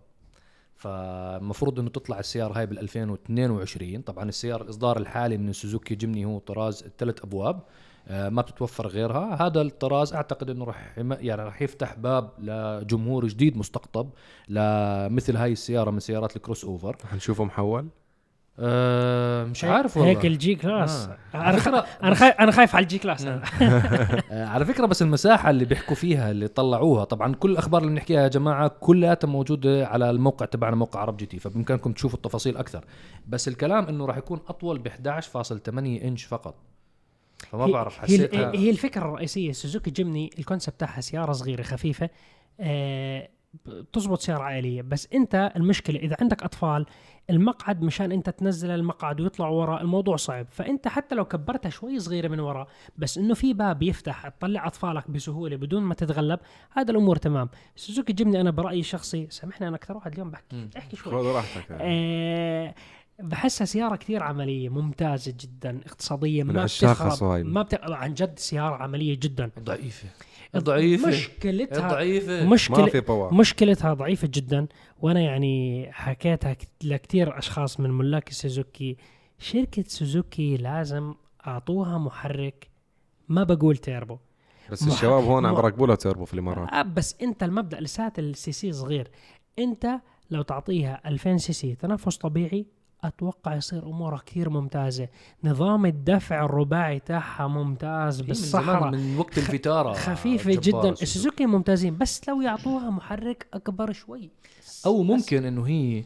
فالمفروض إنه تطلع السيارة هاي بال 2022 طبعا السياره الاصدار الحالي من سوزوكي جيمني هو طراز الثلاث أبواب آه، ما بتتوفر غيرها. هذا الطراز أعتقد إنه راح يعني راح يفتح باب لجمهور جديد مستقطب لمثل هاي السيارة من سيارات ال crossover. رح نشوفه محول؟ أه مش عارف والله هيك الجي كلاس آه. أنا. فكرة- أنا خايف أنا خايف على الجي كلاس أنا. آه، على فكرة بس المساحة اللي بيحكوا فيها اللي طلعوها طبعا كل الأخبار اللي بنحكيها يا جماعة كلها موجودة على الموقع تبعنا موقع عرب جي تي فبإمكانكم تشوفوا التفاصيل أكثر بس الكلام إنه راح يكون أطول ب 11.8 إنش فقط فما هي- بعرف هي, حسيتها هي الفكرة الرئيسية سوزوكي جيمني ال concept تاعها سيارة صغيرة خفيفة آه بتزبط سيارة عائلية بس أنت المشكلة إذا عندك أطفال المقعد مشان انت تنزل المقعد ويطلع ورا الموضوع صعب. فانت حتى لو كبرتها شوي صغيرة من ورا بس انه في باب يفتح تطلع اطفالك بسهولة بدون ما تتغلب هذا الأمور تمام. سوزوكي جيمني أنا برأيي الشخصي سامحني أنا أكثر واحد اليوم بحكي مم. احكي شوي. خذ راحتك آه بحسها سيارة كثير عملية ممتازة جدا اقتصادية من ما بتخرب. ما بت... عن جد سيارة عملية جدا. ضعيفة. ضعيفة. مشكلتها ضعيفة. ما مشكلة في power مشكلتها ضعيفة جدا. وأنا يعني حكيتها لكثير أشخاص من ملاك سوزوكي. شركة سوزوكي لازم أعطوها محرك. ما بقول تيربو. بس مح- الشباب هون عم بركبوا لها تيربو في الإمارات. آه بس أنت المبدأ لساته السي سي صغير. أنت لو تعطيها 2000 سي سي تنفس طبيعي أتوقع يصير امورها كثير ممتازة نظام الدفع الرباعي تاعها ممتاز من بالصحراء زمان من وقت الفيتارا خفيفة جدا سوزوكي. السوزوكي ممتازين بس لو يعطوها محرك أكبر شوي أو. ممكن إنه هي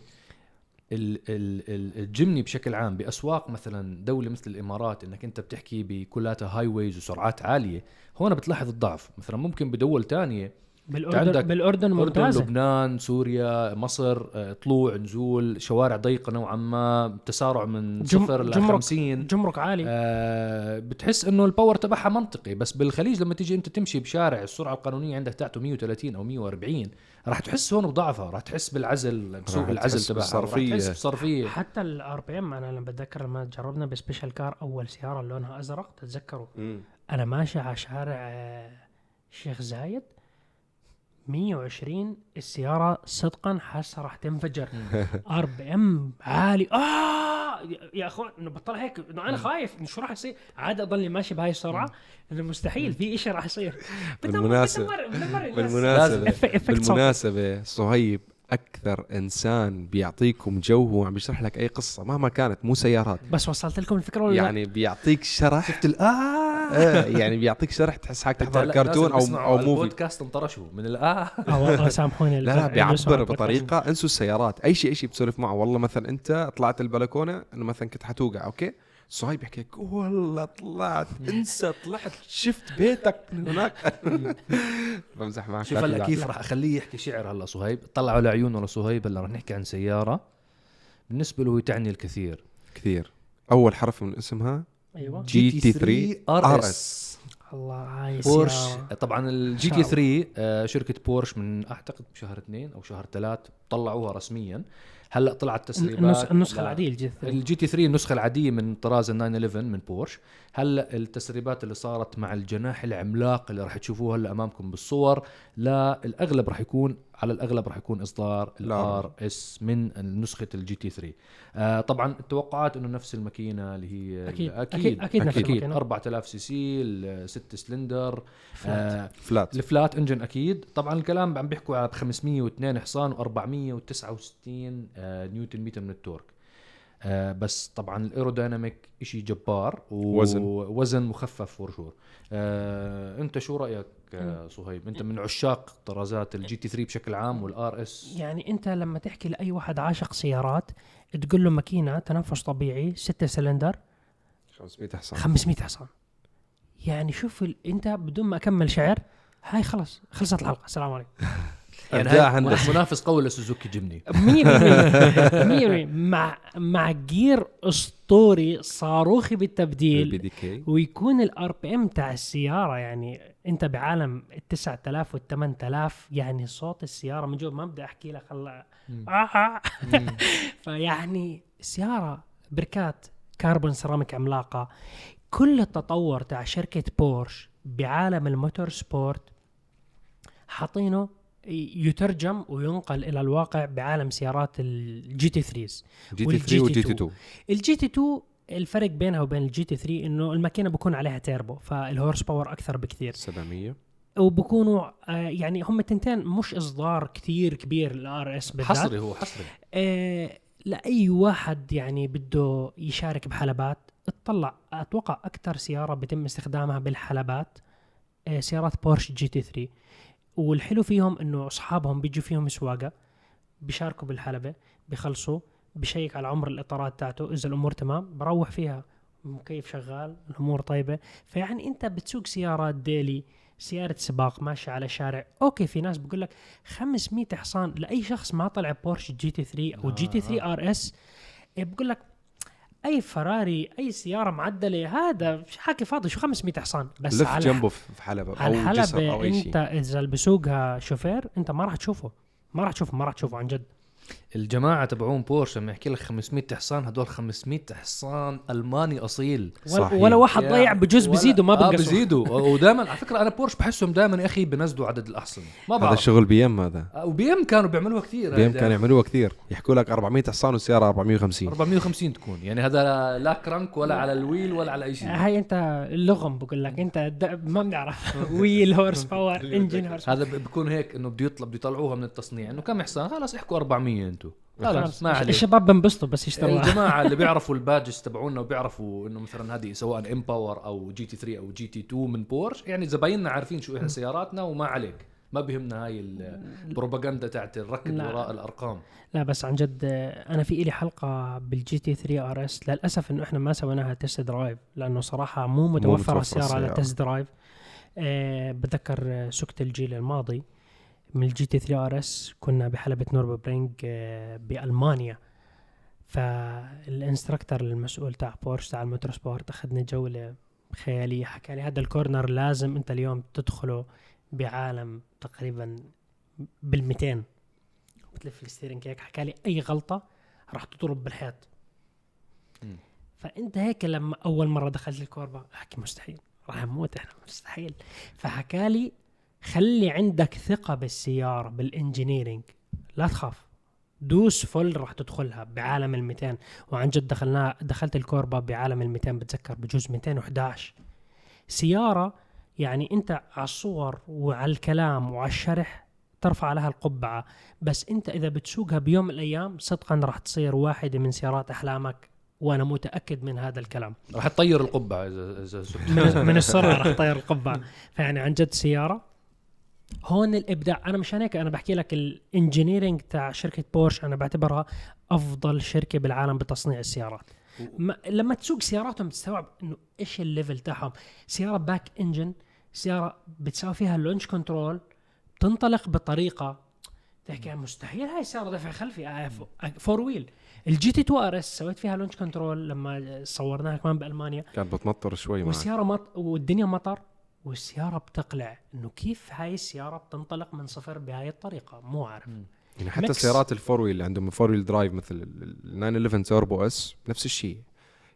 ال ال ال الجمني بشكل عام بأسواق مثلا دولة مثل الإمارات إنك أنت بتحكي بكلاتها highways وسرعات عالية هون بتلاحظ الضعف مثلا ممكن بدول تانية بالاردن عندك بالأردن أردن ممتازة لبنان سوريا مصر آه، طلوع نزول شوارع ضيقة نوعا ما تسارع من جم- صفر ل جمرك. 50 جمرك عالي آه بتحس إنه ال power تبعها منطقي بس بالخليج لما تيجي أنت تمشي بشارع السرعة القانونية عندك تاعته 130 أو 140 راح تحس هون بضعفها راح تحس بالعزل سوق راح العزل تبعها راح بالصرفية. تحس بالصرفية حتى ال RPM أنا لما بتذكر لما جربنا ب special car أول سيارة لونها أزرق تتذكروا. أنا ماشي على شارع آه، شيخ زايد 120 السيارة صدقا حاسة راح تنفجر. RPM عالي. آه! يا- يا أخوان إنه بطل هيك. إنه أنا خايف. إنه شو راح يصير؟ عادي أضلني ماشي بهاي السرعة. إنه مستحيل في شيء راح يصير. effect صوت. بالمناسبة. صهيب أكثر إنسان بيعطيكم جو وهو عم بيشرح لك أي قصة مهما كانت مو سيارات. بس وصلت لكم الفكرة ولا لا؟ يعني بيعطيك شرح. شفت الآه آه. يعني بيعطيك شرح تحس حالك تحضر كرتون أو أو movie البودكاست انطرشوا من الآه آه. والله سامحوني لا لا بيعبر. بطريقة. انسوا السيارات. أي شيء أي شيء بتسولف معه. والله مثلا أنت طلعت البلكونة انه مثلا كنت حتوقع أوكي؟ صهيب بيحكي لك والله طلعت انسى طلعت شفت بيتك من هناك. بمزح معك. شوف لا هلا. كيف راح أخليه يحكي شعر هلا صهيب. طلعوا لعيونه لصهيب هلا رح نحكي عن سيارة. بالنسبة له تعني الكثير. كثير. أول حرف من اسمها أيوه. GT 3 RS. الله هاي بورش. طبعا الجي تي 3 آه، شركة بورش من أعتقد بشهر اثنين أو شهر ثلاث طلعوها رسميا. هلأ طلعت تسريبات. النسخ النسخة. العادية ال G ال GT 3 النسخة العادية من طراز ال 911 من بورش. هلأ التسريبات اللي صارت مع الجناح العملاق اللي راح تشوفوه هلأ أمامكم بالصور لا الأغلب راح يكون على الأغلب راح يكون إصدار ال RS من نسخة ال GT 3 آه طبعا التوقعات إنه نفس الماكينة اللي هي أكيد. أكيد. أكيد- أكيد نفس أكيد. الماكينة. 4000 سي سي 6 سلندر. آه flat ال flat engine أكيد. طبعا الكلام عم بيحكوا على 502 حصان و469 آه نيوتن متر من ال torque. آه بس طبعا ال aerodynamic شيء جبار وزن. ووزن مخفف for sure آه انت شو رأيك آه صهيب؟ انت من عشاق طرازات ال GT 3 بشكل عام وال RS؟ يعني انت لما تحكي لأي واحد عاشق سيارات تقول له ماكينة تنفس طبيعي ستة سلندر 500 حصان. 500 حصان. يعني شوف ال... انت بدون ما أكمل شعر هاي خلص خلصت الحلقة. السلام عليكم. إبداع هاي هندسي منافس قوي لسوزوكي جيمني؟ 100% 100% مع مع gear أسطوري صاروخي ال P بالتبديل DK ويكون ال RPM تاع السيارة يعني أنت بعالم ال 9000 وال 8000 يعني صوت السيارة من جوا ما بدي أحكي لك هلا آه آه. فيعني سيارة بريكات carbon ceramic عملاقة كل التطور تاع شركة بورش بعالم ال motor sport حاطينه يترجم وينقل إلى الواقع بعالم سيارات ال GT 3 GT وال G 3 و GT T 2. 2 ال GT 2 الفرق بينها وبين ال GT 3 إنه الماكينة بكون عليها turbo فال horse power أكثر بكثير. 700 وبكونوا آه يعني هم التنتين مش إصدار كثير كبير ال RS بالذات. حصري هو حصري. آه لأي واحد يعني بده يشارك بحلبات اطلع أتوقع أكثر سيارة بيتم استخدامها بالحلبات آه سيارات بورش GT 3 والحلو فيهم إنه أصحابهم بيجوا فيهم سواقة بيشاركوا بالحلبة بيخلصوا بتشيك على عمر الإطارات تاعته إذا الأمور تمام بروح فيها. مكيف شغال الأمور طيبة. فيعني أنت بتسوق سياره daily سيارة سباق ماشية على شارع okay في ناس بقول لك 500 حصان لأي شخص ما طلع بورش GT 3 أو GT 3 RS بقول لك أي فراري أي سيارة معدلة هذا حكي فاضي شو 500 حصان؟ بس لف على جنبه في حلبة على أو جسر أو أي أنت شيء. إذا اللي بسوقها شوفير أنت ما راح تشوفه. ما راح تشوفه ما راح تشوفه عن جد. الجماعة تبعون بورش لما يحكي لك 500 حصان هدول 500 حصان ألماني أصيل. ولا, صحيح. ولا واحد ضيع بجوز بزيدوا ما آه بنقصوا. بزيدوا. ودائما على فكرة أنا بورش بحسهم دائما يا أخي بنزلوا عدد الأحصنة. ما هذا بعرف. الشغل بي إم هذا. آه، وبي إم كانوا بيعملوها كثير. بي إم كانوا يعملوها كثير. يحكوا لك 400 حصان والسياره 450 450 تكون. يعني هذا لا crank ولا على ال wheel ولا على أي شيء. هاي أنت اللغم بقول لك. أنت ما بنعرف. wheel horse power engine horse هذا ب- بكون هيك إنه بده يطلب بده يطلعوها من التصنيع. إنه كم حصان؟ خلاص احكوا 400 أنتم. خلاص ما عليك. الشباب بنبسطوا بس يشتروا الجماعة اللي بيعرفوا ال badges تبعونا وبيعرفوا إنه مثلا هذه سواء M Power أو GT 3 أو GT 2 من بورش يعني زبايننا عارفين شو إحنا سياراتنا وما عليك. ما بيهمنا هاي البروباغندا تاعت الركض لا. وراء الأرقام. لا بس عن جد أنا في إلي حلقة بال GT 3 RS للأسف إنه إحنا ما سويناها test drive لأنه صراحة مو متوفرة متوفرة السيارة على. test drive أه بتذكر سقت الجيل الماضي. من ال GT 3 RS كنا بحلبة نوربورغرينغ آه بألمانيا. فال instructor المسؤول تاع بورش تاع ال motor sport أخذنا جولة خيالية حكى لي هذا ال corner لازم أنت اليوم تدخله بعالم تقريبا بال 200 بتلف ال steering هيك حكى لي أي غلطة راح تضرب بالحيط. فأنت هيك لما أول مرة دخلت الكوربة أحكي مستحيل راح نموت إحنا مستحيل. فحكى لي خلي عندك ثقة بالسيارة بالإنجينيرينج. لا تخاف. دوس فل راح تدخلها بعالم ال 200 وعن جد دخلنا دخلت الكوربا بعالم ال 200 بتذكر بجوز 211 سيارة يعني أنت على الصور وعلى الكلام وعلى الشرح ترفع لها القبعة. بس أنت إذا بتسوقها بيوم من الأيام صدقا راح تصير واحدة من سيارات أحلامك. وأنا متأكد من هذا الكلام. راح تطير القبعة إذا من السرعه راح تطير القبعة. فيعني عن جد سيارة هون الإبداع. أنا مشان هيك أنا بحكي لك ال engineering تاع شركة بورش أنا بعتبرها أفضل شركة بالعالم بتصنيع السيارات. ما لما تسوق سياراتهم تستوعب إنه إيش ال level تاعهم. سيارة back engine سيارة بتساوي فيها ال launch control تنطلق بطريقة تحكي مستحيل هاي السيارة دفع خلفي. four wheel ال GT 2 RS سويت فيها launch control لما صورناها كمان بألمانيا. كانت بتمطر شوي والسيارة مط... والدنيا مطر. والسيارة بتقلع. إنه كيف هاي السيارة بتنطلق من صفر بهاي الطريقة؟ مو عارف. يعني حتى mix. سيارات ال four wheel اللي عندهم four wheel drive مثل ال 911 turbo S نفس الشيء.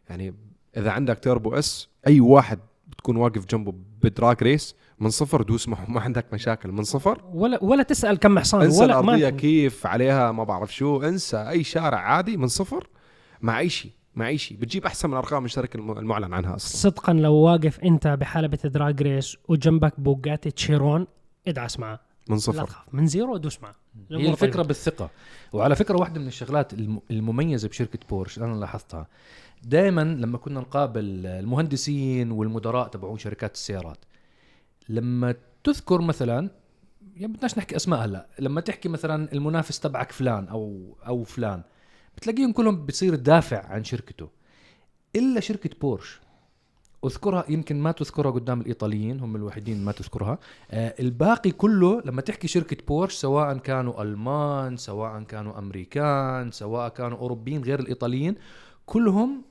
يعني إذا عندك turbo S أي واحد بتكون واقف جنبه ب drag race من صفر دوس معه. ما عندك مشاكل. من صفر؟ ولا ولا تسأل كم حصان انسى ولا الأرضية ما كيف عليها ما بعرف شو. انسى أي شارع عادي من صفر مع أي شيء. مع اي شيء بتجيب أحسن من أرقام الشركة الم- المعلن عنها أصلا. صدقا لو واقف أنت بحلبة drag race وجنبك بوجاتي شيرون ادعس معه من لا صفر تخاف. من zero دوس معه هي الفكرة بالثقة. وعلى فكرة واحدة من الشغلات الم- المميزة بشركة بورش أنا لاحظتها. دائما لما كنا نقابل المهندسين والمدراء تبعون شركات السيارات لما تذكر مثلا يعني بدناش نحكي أسماء هلأ لما تحكي مثلا المنافس تبعك فلان أو أو فلان بتلاقيهم كلهم بتصير دافع عن شركته. إلا شركة بورش. أذكرها يمكن ما تذكرها قدام الإيطاليين هم الوحيدين ما تذكرها. آه الباقي كله لما تحكي شركة بورش سواء كانوا ألمان سواء كانوا أمريكان سواء كانوا أوروبيين غير الإيطاليين كلهم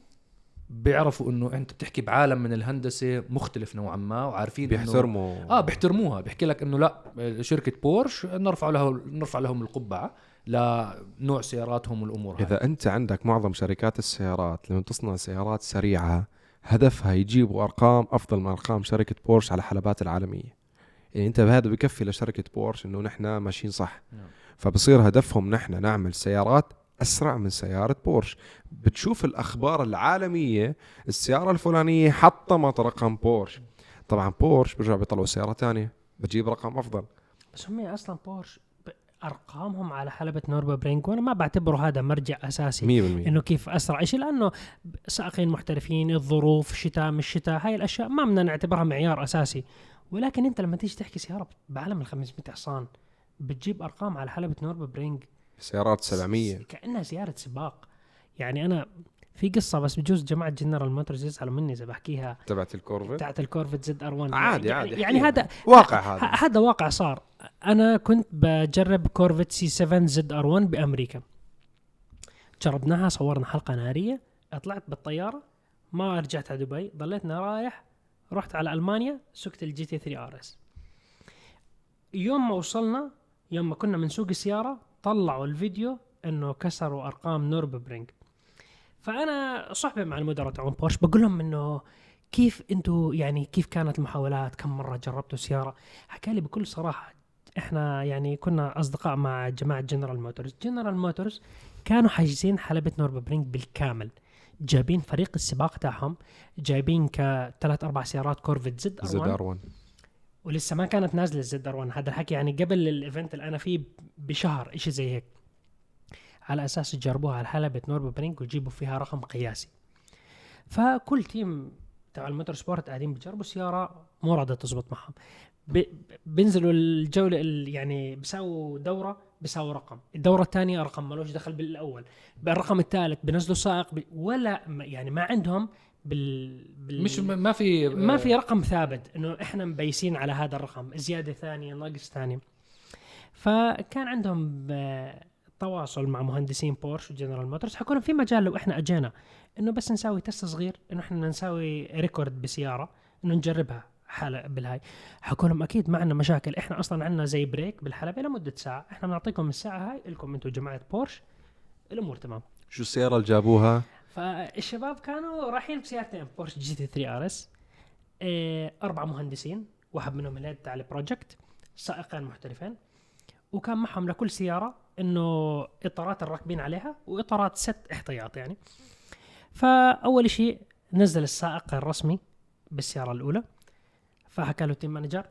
بيعرفوا إنه أنت بتحكي بعالم من الهندسة مختلف نوعا ما وعارفين بيحترموا. آه بيحترموها. بيحكي لك إنه لا شركة بورش نرفع له نرفع لهم القبعة. لنوع سياراتهم والأمور هاي اذا أنت عندك معظم شركات السيارات لما تصنع سيارات سريعة هدفها يجيبوا أرقام أفضل من أرقام شركة بورش على حلبات العالمية. يعني أنت بهذا بكفي لشركة بورش إنه نحن ماشيين صح. نعم. فبصير هدفهم نحن نعمل سيارات أسرع من سيارة بورش. بتشوف الأخبار العالمية السيارة الفلانية حطمت رقم بورش. طبعا بورش بيرجعوا بيطلعوا سيارة تانية بتجيب رقم أفضل. بس هم أصلا بورش أرقامهم على حلبة نوربرينج وأنا ما بعتبره هذا مرجع أساسي. 100% إنه كيف أسرع. شيء لأنه سائقين محترفين الظروف شتاء مش شتاء هاي الأشياء ما بدنا نعتبرها معيار أساسي. ولكن أنت لما تيجي تحكي سيارة بعالم ال 500 حصان بتجيب أرقام على حلبة نوربرينج سيارات 700 كأنها سيارة سباق. يعني أنا في قصة بس بجوز جماعة جنرال موتورز يزعلوا مني إذا بحكيها. تبعت الكورفت بتاعت الكورفت ZR1 عادي يعني, عادي يعني احكيها. هذا واقع هذا. هذا واقع صار. أنا كنت بجرب كورفت سي 7 زد آر 1 بأمريكا. جربناها صورنا حلقة نارية طلعت بالطيارة ما رجعت على دبي ضليتنا رايح رحت على ألمانيا سكت ال GT3 RS. يوم ما وصلنا يوم ما كنا من سوق السيارة طلعوا الفيديو إنه كسروا أرقام نوربرينج. فأنا صحبه مع المدراء تاعون بورش بقول لهم إنه كيف أنتم يعني كيف كانت المحاولات؟ كم مرة جربتوا سيارة؟ حكى لي بكل صراحة إحنا يعني كنا أصدقاء مع جماعة جنرال موتورز. جنرال موتورز كانوا حاجزين حلبة نوربرينج بالكامل. جايبين فريق السباق تاعهم جايبين كثلاث أربع سيارات كورفت Z ZR R1 ولسه ما كانت نازلة ال ZR1 هذا الحكي يعني قبل ال event اللي أنا فيه بشهر شيء زي هيك. على أساس يجربوها على حلبة نوربرينج ويجيبوا فيها رقم قياسي. فكل team تبع ال motorsport قاعدين بيجربوا سيارة مو راضية تزبط معهم. بينزلوا الجولة ال- يعني بيساووا دورة بيساووا رقم. الدورة الثانية رقم ملوش دخل بالأول. بالرقم الثالث بينزلوا سائق ب- ولا يعني ما عندهم بال, بال مش ما في ما في رقم ثابت إنه إحنا مبيّسين على هذا الرقم. زيادة ثانية ناقص ثانية. فكان عندهم آه، تواصل مع مهندسين بورش وجنرال موتورز. حكوا لهم في مجال لو إحنا أجينا إنه بس نسوي test صغير إنه إحنا نسوي record بسيارة إنه نجربها حالة بالهاي. حكوا لهم أكيد ما عندنا مشاكل. إحنا أصلا عندنا زي break بالحلبة لمدة ساعة. إحنا بنعطيكم الساعة هاي لكم أنتم جماعة بورش. الأمور تمام. شو السيارة اللي جابوها؟ فالشباب كانوا رايحين بسيارتين بورش GT3 RS أربع مهندسين واحد منهم ال head تاع ال project سائقين محترفين وكان معهم لكل سيارة إنه إطارات الراكبين عليها وإطارات ست إحتياط يعني. فأول شيء نزل السائق الرسمي بالسيارة الأولى. فحكى له team manager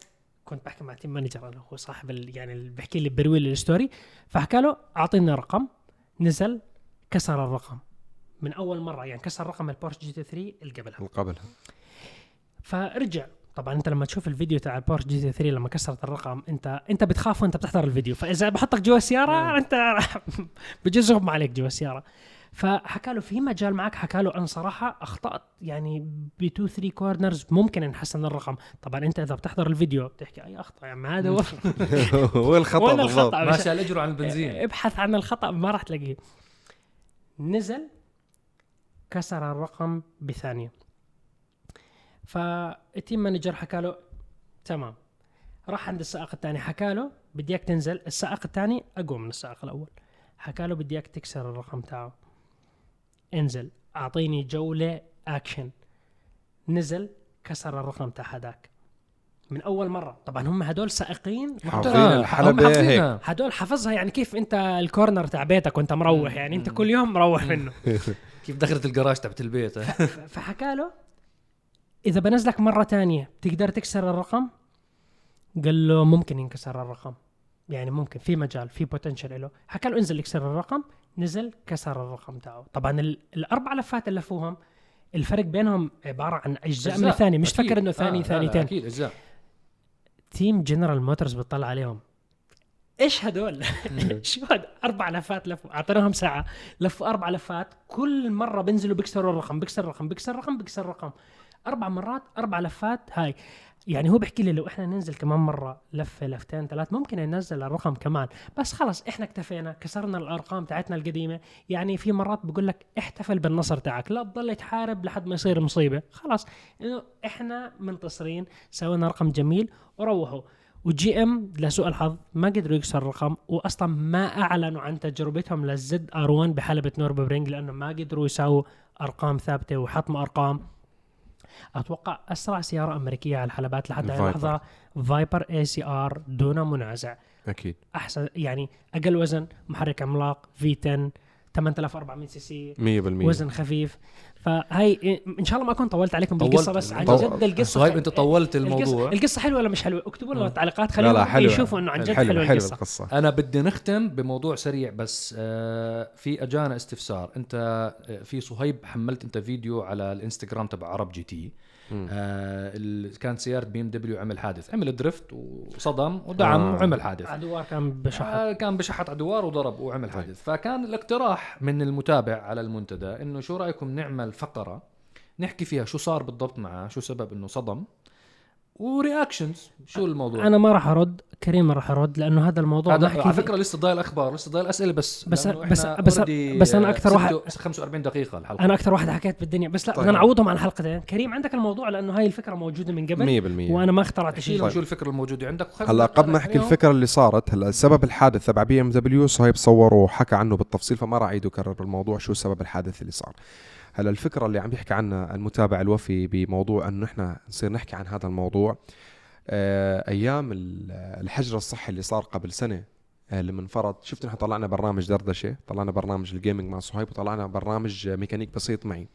كنت بحكي مع team manager أنا هو صاحب ال- يعني اللي بحكي لي بروي ال story فحكى له اعطيني رقم نزل كسر الرقم. من أول مرة يعني كسر رقم البورش GT3 اللي قبلها. اللي قبلها. فرجع. طبعا أنت لما تشوف الفيديو تاع البورش GT3 لما كسرت الرقم أنت أنت بتخاف وأنت بتحضر الفيديو. فإذا بحطك جوا السيارة أنت بجوز يغمى عليك جوا السيارة. فحكى له في مجال معك؟ حكى له. أنا صراحة أخطأت. يعني ب 2 3 corners ممكن نحسن الرقم. طبعا أنت إذا بتحضر الفيديو بتحكي أي اخطاء يعني هذا هو وين الخطأ وين بالضبط. الخطأ. ماشي على الاجر عن البنزين. ابحث عن الخطأ ما راح تلاقيه. نزل كسر الرقم بثانية. فال team manager حكى له تمام. راح عند السائق الثاني حكى له بدي اياك تنزل السائق الثاني أقوى من السائق الأول. حكى له بدي اياك تكسر الرقم تاعه. انزل أعطيني جولة اكشن نزل كسر الرقم تاع هذاك. من أول مرة. طبعا هم هدول سائقين حافظين حافظينها. هيك. هدول حافظها يعني كيف أنت الكورنر تاع بيتك وأنت مروح يعني أنت كل يوم مروح منه. كيف دخلت الجراج تبعت البيت. فحكى له إذا بنزلك مرة تانية تقدر تكسر الرقم؟ قال له ممكن ينكسر الرقم. يعني ممكن في مجال في بوتنشل له. حكى له انزل اكسر الرقم نزل كسر الرقم تاعه. طبعا ال- الأربع لفات اللي لفوهم الفرق بينهم عبارة عن أجزاء من أجزاء. الثاني مش. فكر إنه ثاني آه، لا، ثانيتين. أكيد أجزاء. team جنرال موتورز بتطلع عليهم. إيش هدول؟ شو هذا؟ أربع لفات لفوا؟ أعطيناهم ساعة. لفوا أربع لفات كل مرة بينزلوا بيكسروا الرقم بيكسر الرقم بيكسر الرقم بيكسر الرقم. أربع مرات أربع لفات هاي. يعني هو بيحكي لي لو إحنا ننزل كمان مرة لفة لفتين ثلاث ممكن ننزل الرقم كمان. بس خلص إحنا اكتفينا كسرنا الأرقام تاعتنا القديمة. يعني في مرات بقول لك احتفل بالنصر تاعك. لا تضل تحارب لحد ما يصير مصيبة. خلاص إنه إحنا منتصرين سوينا رقم جميل وروحوا. و GM لسوء الحظ ما قدروا يكسروا الرقم واصلا ما أعلنوا عن تجربتهم لل ZR1 بحلبة نوربرينج لأنه ما قدروا يساووا أرقام ثابتة وحطموا أرقام. أتوقع أسرع سيارة أمريكية على الحلبات لحد هذه الفايبر. اللحظه فايبر ACR دون منازع. أكيد. أحسن يعني أقل وزن محرك عملاق V10 8400 CC 100% وزن خفيف. فهي إن شاء الله ما اكون طولت عليكم طولت. بالقصة بس عن جد القصة صهيب أنت طولت القصة, الموضوع. القصة حلوة ولا مش حلوة؟ اكتبوا لنا. بالتعليقات لا. خليهم لا حلوة. يشوفوا إنه عن جد حلو حلوة حلو القصة. القصة. أنا بدي نختم بموضوع سريع بس آه في أجانا استفسار. أنت آه، في صهيب حملت أنت فيديو على الإنستغرام تبع عرب جي تي. آه كانت سياره بي ام دبليو عمل حادث. عمل drift وصدم ودعم آه. وعمل حادث. عدوار كان بشحط آه كان بشحط عدوار وضرب وعمل طيب. حادث. فكان الاقتراح من المتابع على المنتدى إنه شو رأيكم نعمل فقرة نحكي فيها شو صار بالضبط معه شو سبب إنه صدم. و reactions. شو الموضوع؟ أنا ما راح أرد كريم ما راح يرد لأنه هذا الموضوع هذا على فكرة لسه ضايل أخبار لسه ضايل اسئله بس بس- بس- بس- بس أنا أكثر واحد- 46 45 دقيقة الحلقة. أنا أكثر واحد حكيت بالدنيا. بس لا طيب. بدنا نعوضهم عن حلقتين كريم عندك الموضوع؟ لأنه هاي الفكرة موجودة من قبل 100% وأنا ما اخترعت شيء. شو الفكرة الموجودة عندك؟ هلا قبل ما احكي. الفكرة اللي صارت هلا سبب الحادث تبع بي إم دبليو صهيب صور وحكى عنه بالتفصيل فما راح اعيد وكرر الموضوع شو سبب الحادث اللي صار. هلا الفكرة اللي عم بيحكي عنها المتابع الوفي بموضوع إنه إحنا نصير نحكي عن هذا الموضوع. آه، أيام ال- الحجر الصحي اللي صار قبل سنة آه، اللي منفرض شفت نحن طلعنا برنامج دردشة طلعنا برنامج ال gaming مع صهيب وطلعنا برنامج ميكانيك بسيط معي.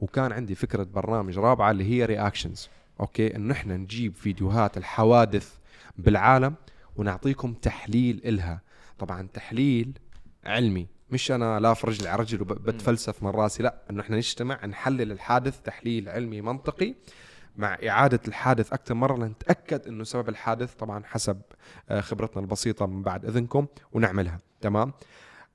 وكان عندي فكرة برنامج رابعة اللي هي reactions okay؟ إنه إحنا نجيب فيديوهات الحوادث بالعالم ونعطيكم تحليل إلها. طبعا تحليل علمي. مش أنا لاف رجلي على رجل وبتفلسف من راسي لا إنه إحنا نجتمع نحلل الحادث تحليل علمي منطقي مع إعادة الحادث أكثر مرة لنتأكد أنه سبب الحادث طبعا حسب آه، خبرتنا البسيطة من بعد إذنكم ونعملها. تمام؟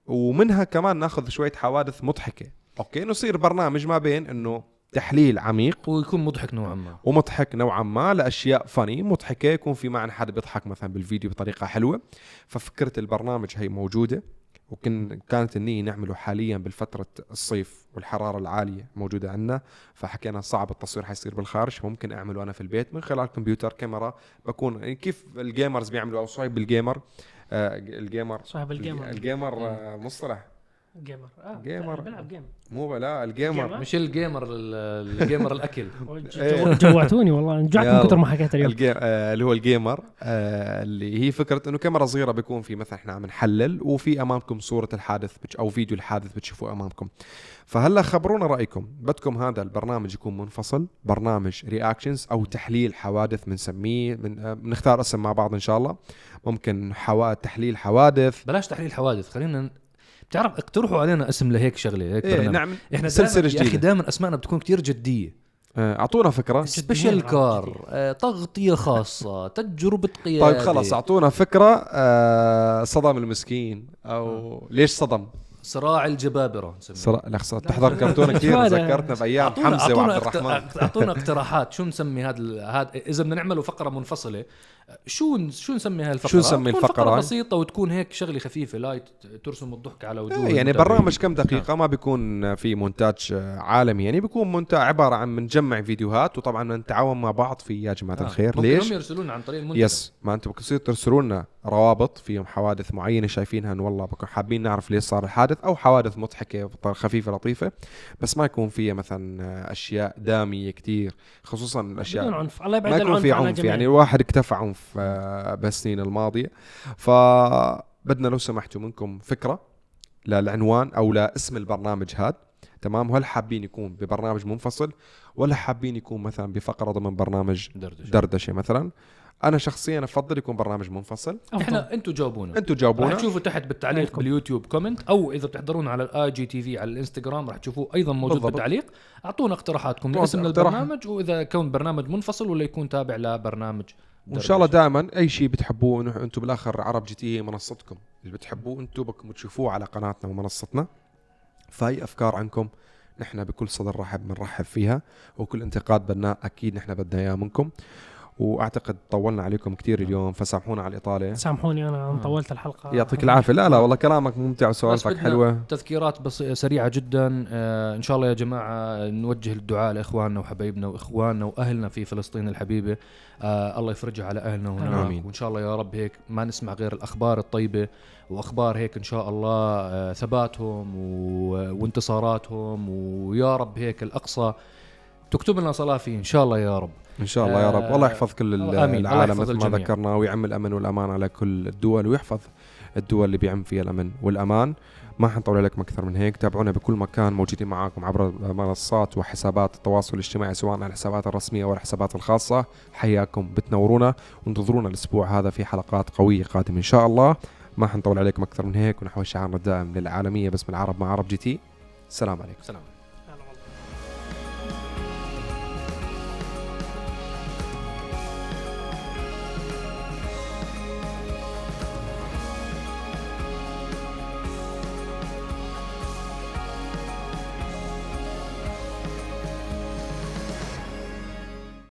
ومنها كمان ناخذ شوية حوادث مضحكة. okay؟ نصير برنامج ما بين أنه تحليل عميق ويكون مضحك نوعا ما. ومضحك نوعا ما لأشياء funny مضحكة يكون في معنا حدا بيضحك مثلا بالفيديو بطريقة حلوة ففكرة البرنامج هي موجودة. وكن كانت النية نعمله حاليا بالفترة الصيف والحرارة العالية موجودة عندنا. فحكينا صعب التصوير حيصير بالخارج ممكن أعمله أنا في البيت من خلال كمبيوتر كاميرا. بكون يعني كيف الجيمرز بيعملوا أو صعب بالجيمر آه الجيمر صاحب الجيمر. الجيمر آه مصطلح. جيمر آه جيمر. بلعب جيم مو لا الجيمر؟ جيمر؟ مش الجيمر ال- الجيمر الأكل. إيه. جو- جوعتوني والله. جوعت من. كثر ما حكيت اليوم. الجي... آه اللي هو الجيمر آه اللي هي فكرة إنه كاميرا صغيرة بيكون في مثلا إحنا عم نحلل وفي أمامكم صورة الحادث بتش... أو فيديو الحادث بتشوفوه أمامكم. فهلا خبرونا رأيكم. بدكم هذا البرنامج يكون منفصل برنامج reactions أو تحليل حوادث بنسميه من آه بنختار اسم مع بعض إن شاء الله. ممكن حوا... تحليل حوادث. بلاش تحليل حوادث خلينا بتعرف اقترحوا علينا اسم لهيك شغلة هيك إيه برنامج. نعم إحنا سلسلة دائما يا أخي جديدة. دائما أسمائنا بتكون كتير جدية. آه، أعطونا فكرة. special جدية. car آه، تغطية خاصة تجربة قيادة. طيب خلص أعطونا فكرة آه صدم المسكين أو ليش صدم؟ صراع الجبابرة نسميه. صرا... لحظة تحضر كرتون كثير؟ ذكرتنا بأيام حمزة وعبد الرحمن أعطونا اقتراحات شو نسمي هذا ال- هذا إذا بدنا نعمله فقرة منفصلة شو ن- شو نسمي هاي الفقره شو نسمي تكون الفقرة فقرة هاي؟ بسيطة وتكون هيك شغلة خفيفة light ترسم الضحك على وجوه يعني المتابعين. برنامج كم دقيقة ما بيكون في مونتاج عالمي يعني بيكون مونتاج عبارة عن بنجمع فيديوهات وطبعا نتعاون مع بعض في يا جماعة آه. الخير ممكن ليش؟ هم يرسلونا عن طريق المنتدى yes ما أنتم بتصير ترسلوا لنا روابط فيهم حوادث معينة شايفينها إنه والله بكون حابين نعرف ليش صار الحادث أو حوادث مضحكة خفيفة لطيفة بس ما يكون فيها مثلا أشياء دامية كتير خصوصا الأشياء بدون عنف الله يبعد ما يكون العنف في عن عنف. يعني الواحد اكتفى عنف آه، بالسنين الماضية. فبدنا لو سمحتوا منكم فكرة للعنوان أو لاسم البرنامج هذا تمام؟ هل حابين يكون ببرنامج منفصل ولا حابين يكون مثلا بفقرة ضمن برنامج دردشة. دردشة مثلا؟ أنا شخصيا أفضل يكون برنامج منفصل. إحنا أنتم جاوبونا أنتم راح جاوبونا تشوفوا تحت بالتعليق عليكم. باليوتيوب comment أو إذا بتحضرونا على ال IGTV على الإنستغرام راح تشوفوه أيضا موجود بالضبط. بالتعليق أعطونا اقتراحاتكم لاسم. البرنامج وإذا يكون برنامج منفصل ولا يكون تابع لبرنامج وإن شاء الله. دائما أي شيء بتحبوه أنتم بالآخر عرب جي تي هي منصتكم اللي بتحبوه أنتم بدكم تشوفوه على قناتنا ومنصتنا فاي أفكار عنكم نحن بكل صدر رحب بنرحب فيها وكل انتقاد بناء أكيد نحن بدنا اياه منكم وأعتقد طولنا عليكم كثير اليوم فسامحونا على الإطالة. سامحوني أنا عم طولت الحلقة. يعطيك العافية. لا لا والله كلامك ممتع وسوالفك حلوة. تذكيرات بس سريعة جدا. آه إن شاء الله يا جماعة نوجه الدعاء لإخواننا وحبايبنا وإخواننا وأهلنا في فلسطين الحبيبة. آه الله يفرجها على أهلنا هناك آمين. وإن شاء الله يا رب هيك ما نسمع غير الأخبار الطيبة وأخبار هيك إن شاء الله آه ثباتهم و- وانتصاراتهم. ويا رب هيك الأقصى تكتب لنا صلاة فيه إن شاء الله يا رب. إن شاء الله يا رب. والله يحفظ كل ال- آمين. العالم يحفظ مثل ما. ذكرنا ويعم الأمن والأمان على كل الدول ويحفظ الدول اللي بيعم فيها الأمن والأمان. ما حنطول عليكم أكثر من هيك. تابعونا بكل مكان موجودين معاكم عبر منصات وحسابات التواصل الاجتماعي سواء على الحسابات الرسمية أو الحسابات الخاصة. حياكم بتنورونا وانتظرونا الأسبوع هذا في حلقات قوية قادمة إن شاء الله. ما حنطول عليكم أكثر من هيك ونحو شعارنا الدائم للعالمية باسم العرب مع عرب جي تي. السلام عليكم. سلام